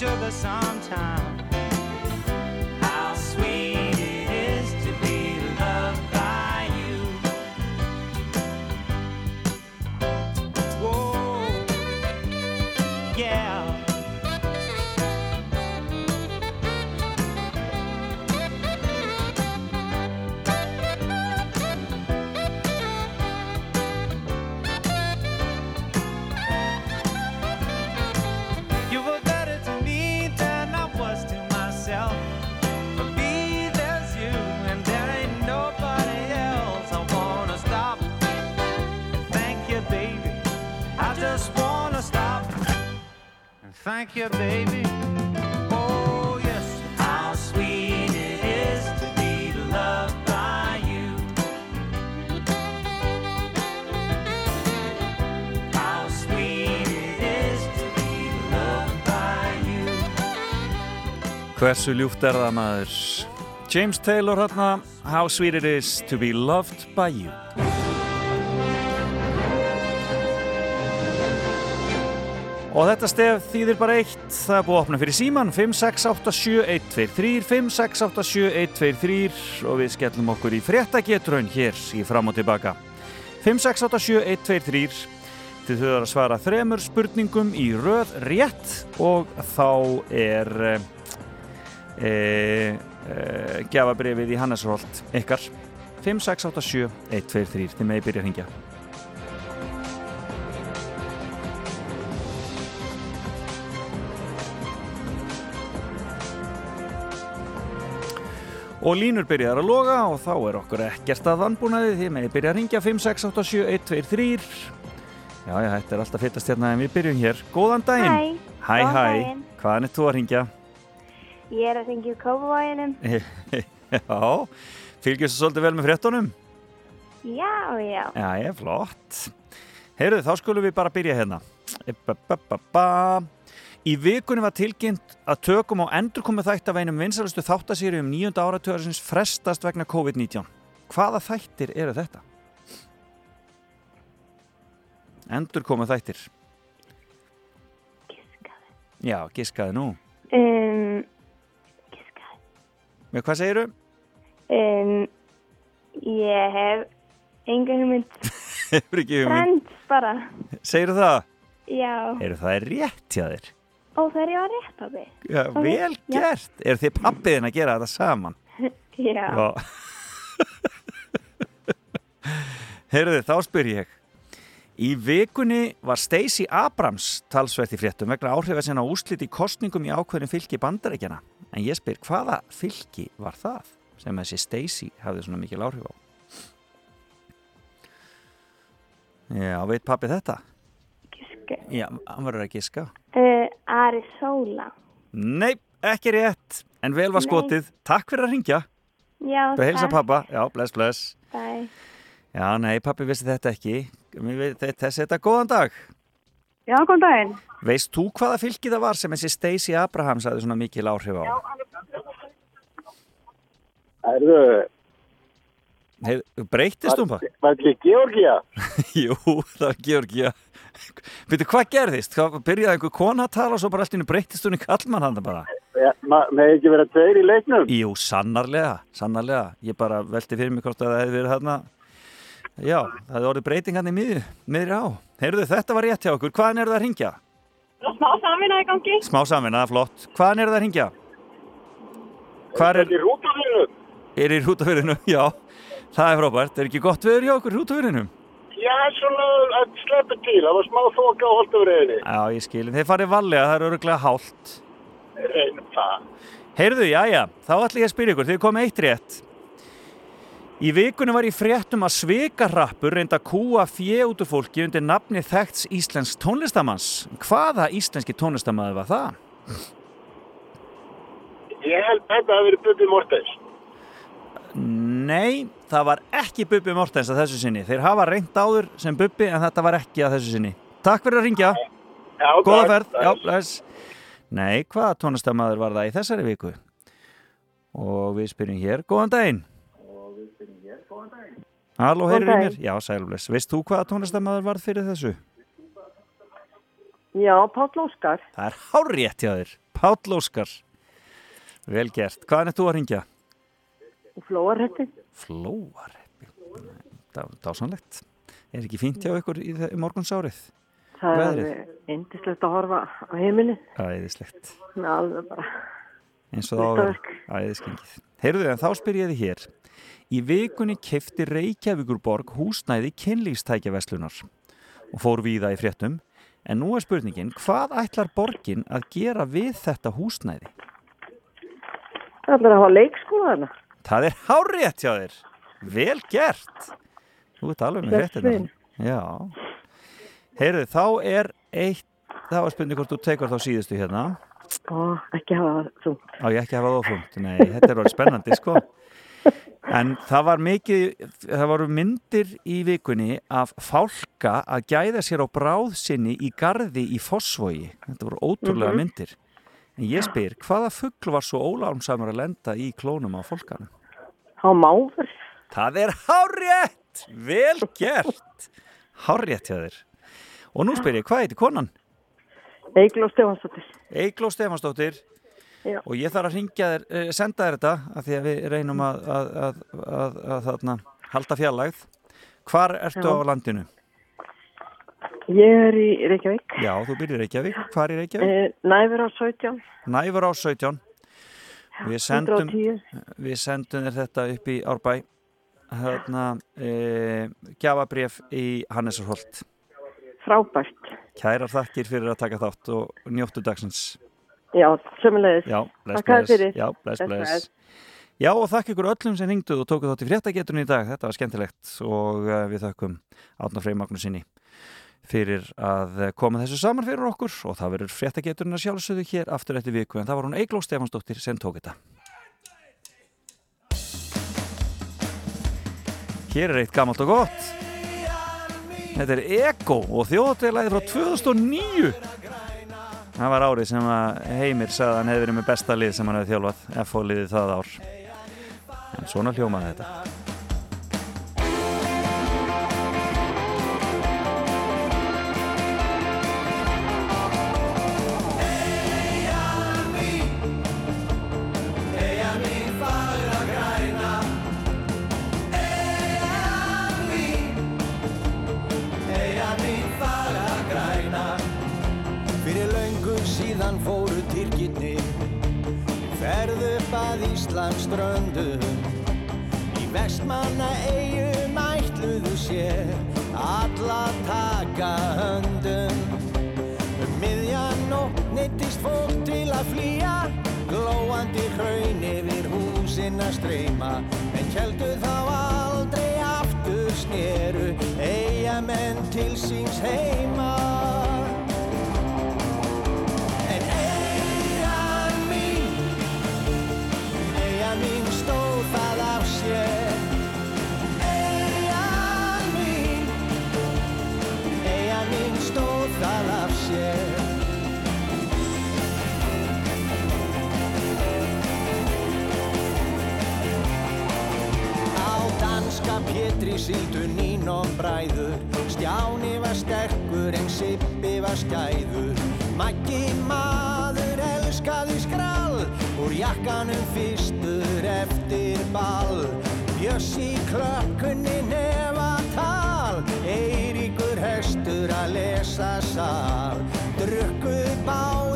sugar sometime. Hversu ljúft er það maður? James Taylor hérna, How sweet it is to be loved by you. Og þetta stef þýðir bara eitt, það er búið að opna fyrir síman 5687123, 5687123 og við skellum okkur í fréttagetraun hér í fram og tilbaka. 5687123, þið þurfum að svara þremur spurningum í röð rétt og þá er e, e, e, gjafabrifið í Hannesholt ykkar 5687123, þið megi byrja að hringja. Og línur byrjar að loga og þá er okkur ekkert að vannbúnaði því með byrja að ringja 5687123 Já, já, þetta er alltaf fittast hérna en við byrjum hér. Góðan daginn! Hæ, Hæ, hæ! daginn. Hvaðan er þú að ringja? Ég er að syngja úr kópavóginum. já, fylgjast þú svolítið vel með fréttunum? Já, já. Já, ég er flott. Heyrðu, þá skulum við bara byrja hérna. Ba, ba, ba, ba. Í vikunni var tilkynnt að tökum á endurkomið þætt af einum vinsalistu þáttasýri um nýjunda áratöðarsins frestast vegna COVID-19. Hvaða þættir eru þetta? Endurkomið þættir. Giskaði. Já, giskaði nú. Um, Með hvað segiru? um, ég hef enga hugmynd. Hefur ekki hugmynd. Friends bara. Segiru það? Já. Eru það rétt hjá þér? Það er ég að rétt pabbi. Já, vel já. gert. Er þið pappiðin að gera þetta saman? Já. Heyrðu, þá spyr ég. Í vikunni var Stacey Abrams talsvert í fréttum vegna áhrifa sinna úslit í kostningum í ákveðin fylki bandarækjana. En ég spyr, hvaða fylki var það sem þessi Stacey hafði svona mikil áhrif á? Já, veit pappi þetta? Giska. Já, hann verður að giska. Uh, Arizona. Nei, ekki rétt, en vel var Nei. skotið. Takk fyrir að ringja. Já, Þú heilsa takk. pappa. Já, bless, bless. Bye. Já, nei, pappi vissi þetta ekki. Þessi þetta góðan dag. Já, góðan daginn. Veist þú hvaða fylki það var sem þessi Stacey Abrahams hafði svona mikil áhrif á? Erðu, Hey, breytist hún bara? Var þetta ekki Georgia? Jú, það var Georgia. Veitu, hvað gerðist? Hvað, byrjaði einhver kona að tala og svo bara alltaf breytist hún í kallmann hann bara? Ja, með ekki verið tveir í leiknum? Jú, sannarlega, sannarlega. Ég bara velti fyrir mig hvort að það hefði verið hérna. Já, það hefði orðið breytingan í miður, miður á. Heyrðu, þetta var rétt hjá okkur. Hvaðan er það að ringja? Smá samvinna í gangi. Smá samvinna, flott. Hvaðan er það að ringja? Hvað er... Er í rútafyrinu? Er í rútafyrinu, já. Það er frábært. Er ekki gott veður hjá okkur rútafyrinu? Já, svona að sleppa til. Það var smá þoka á holdafriðinni. Já, ég skilin. Þeir farið vallega, það er öruglega hált. Reynum það. Heyrðu, já, já. Þá ætlum ég að spyrja ykkur. Þið komið eitt rétt. Í vikunum var ég fréttum að svikarrappur reynda að kúa fjö út úr fólki undir nafni þekkts íslensk tónlistamanns. Hvaða íslenski tónlistamæði var það? Ég held að þetta hefði verið Bubi Mortens. Nei, það var ekki Bubi Mortens að þessu sinni. Þeir hafa reynd áður sem Bubi en þetta var ekki að þessu sinni. Takk fyrir að ringja. Já, Góða ferð. Já, bless. Nei, hvaða tónlistamæður var það í þessari viku? Og við spyrjum hér. Góðan daginn. Halló, Góðan heyrður í mér? daginn. Já, sælumles. Veist þú hvaða tónlistamæður varð fyrir þessu? Já, Páll Óskar. Það er hárétt hjá þér. Páll Óskar. Vel gert. Hvaðan er þú að ringja? Flóarhætti. Flóarheppi. Það er dásanlegt. Er ekki fínt hjá ykkur í, morgunsárið? Það Veðrið? er indislegt að horfa á heimili. Æðislegt. Það er alveg bara... Eins og það á að vera. Listaverk. Æðiskengið. Heyrðu, en þá spyr ég þið hér. Í vikunni kefti Reykjavíkurborg húsnæði kynlýstækjaveslunar og fór víða í fréttum. En nú er spurningin, hvað ætlar borgin að gera við þetta húsnæði? Það er að hafa leikskóla þarna. Það er hárétt hjá þér. Vel gert. Þú ert alveg með fréttina. minn. Já. Heyrðu, þá er eitt, það var spurning hvort þú tekur þá síðustu hérna. Ó, ekki hafa það þungt. Á ég ekki hafa það þungt. Nei, þetta er orðið spennandi, sko. En það var mikið, það voru myndir í vikunni af fálka að gæða sér á bráð sinni í gardi í Fossvogi. Þetta voru ótrúlega Mhm. myndir. En ég spyr, hvaða fuggl var svo ólárumsamur að lenda í klónum á fólkanum? Há máfur. Það er hárétt! Vel gert! Hárétt hjá þér. Og nú spyr ég, hvað heiti konan? Eigló Stefansdóttir. Eigló Stefansdóttir. Já. Og ég þarf að ringja þér, eh, senda þér þetta, af því að við reynum að, að, að, að, að þarna, halda fjarlægð. Hvar ertu Já. á landinu? Ég er í Reykjavík. Já, þú byrjir í Reykjavík. Hvar í Reykjavík? Eh, Næfur á 17. Næfur á 17. Við sendum, 110. við sendum þér þetta upp í Árbæ. Hérna, e, gjafabref í Hannesarholt. Frábært. Kærar þakkir fyrir að taka þátt og njóttu dagsins. Já, sömulegis. Takk að fyrir. Já, bless, Bless. Já, og þakk ykkur öllum sem ringduð og tókuð þátt í fréttageturinn í dag. Þetta var skemmtilegt og uh, við þakkum Átna Frey Magnúsinni fyrir að koma þessu saman fyrir okkur og það verður fréttageturinn að sjálfsögðu hér aftur eftir viku en það var hún Eigló Stefansdóttir sem tók þetta. Hér er eitt gammalt og gott. Þetta er Ego og þjóðateglaði frá 2009. Það var árið sem að Heimir hann hefði verið með besta lið sem hann hefði þjálfað, FH liðið það ár. En svona hljómaði þetta. Ströndum Í vestmanna eigum ætluðu sér Alla taka höndum. Um miðjan nótt neittist fólk til að flýja. Glóandi hraun yfir húsin að streyma. En heldu þá aldrei aftur sneru. Eyjamenn til síns heima síldu nínum bræður. Stjáni var sterkur en Sippi var skæður. Maggi maður elskaði skrall Úr jakkanum fyrstur eftir ball. Bjössi klökkunni nefa tal Eiríkur hestur að lesa sál Drukku báðir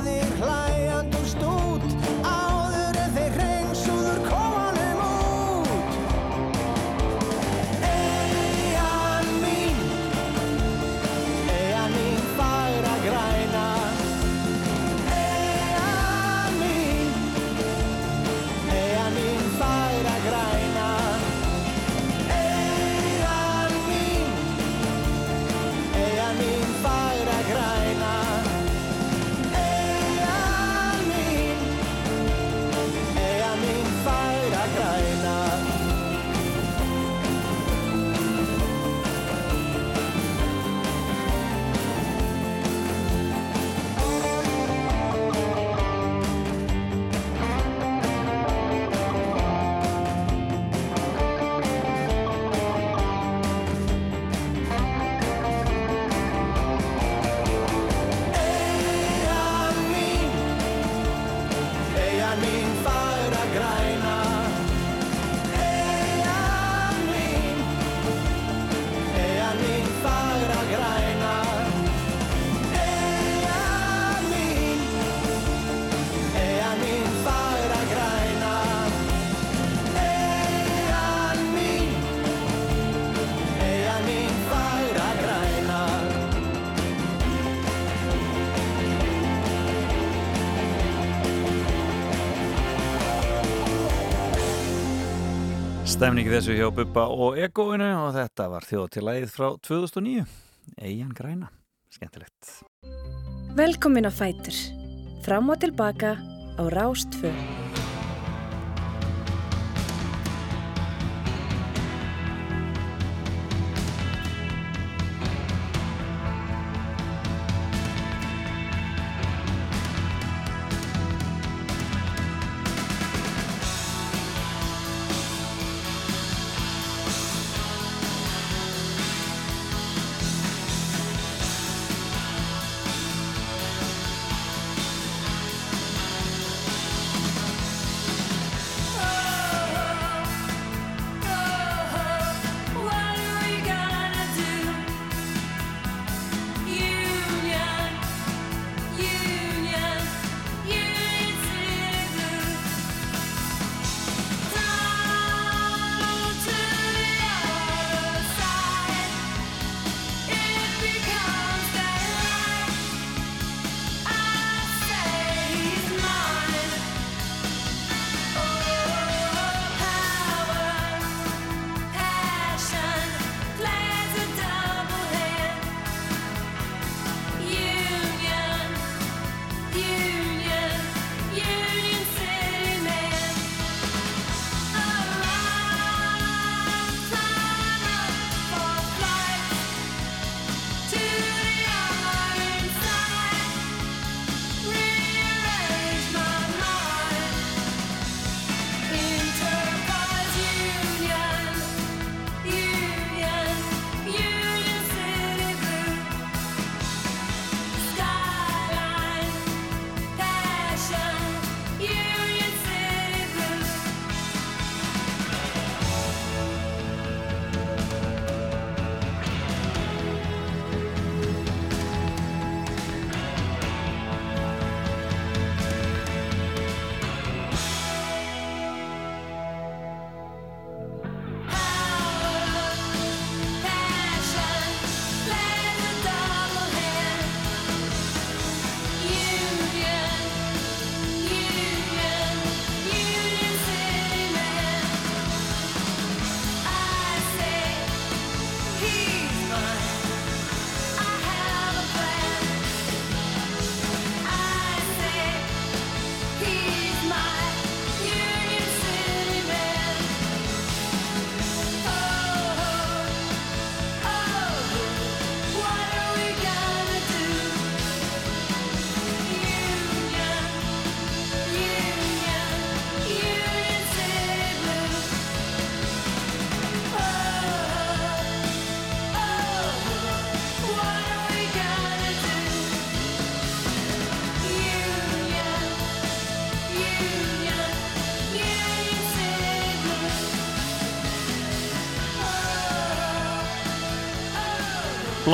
Stemningi þessu hjá Bubba og Egoinu og þetta var þjóðtilægið frá 2009 Eyjan Græna, skemmtilegt Velkomin á Fætur. Fram og tilbaka á Rástfö.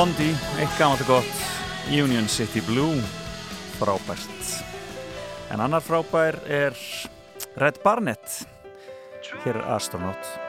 Blondie, eitt gammalt og gott. Union City Blue frábært. En annar frábær er Red Barnett hér er Astronaut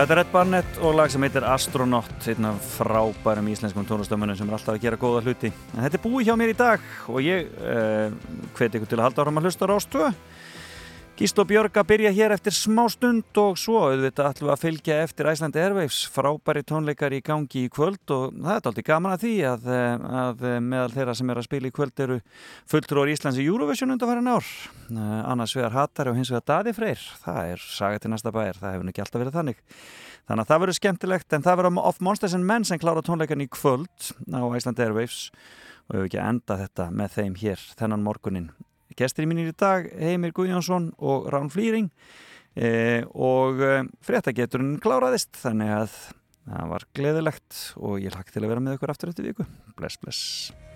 Já, þetta er Red Barnett og lag sem heitir Astronaut, einn af frábærum íslenskum tónlistamönnum sem er alltaf að gera góða hluti. En þetta er búið hjá mér í dag og ég eh, hveti ykkur til að halda áram að hlusta Rástöðu. Gísl og Björg að byrja hér eftir smá stund og svo auðvitað ætlum við að fylgja eftir Æslandi Airwaves, frábæri tónleikar í gangi í kvöld og það er aldrei gaman að því að, eh, að meðal þeirra sem er að spila í kvöld eru fulltrúar Íslands í Eurovision undanfærin ár. Eh, Annars vegar Hattari og hins vegar Daði Freyr, það er saga til næsta bæjar, það hefur nú ekki alltaf verið þannig. Þannig að það verður skemmtilegt en það verður off Monsters and Men sem klára tónleikan í kvöld á Æslandi Airwaves og við hefum ekki enda þetta með þeim hér þennan morgunin. Gestir í mínir í dag, Heimir Guðjónsson og Rán Flýring e, og e, fréttageturinn kláraðist þannig að það var gleðilegt og ég lakk til að vera með ykkur aftur eftir viku. Bless, bless.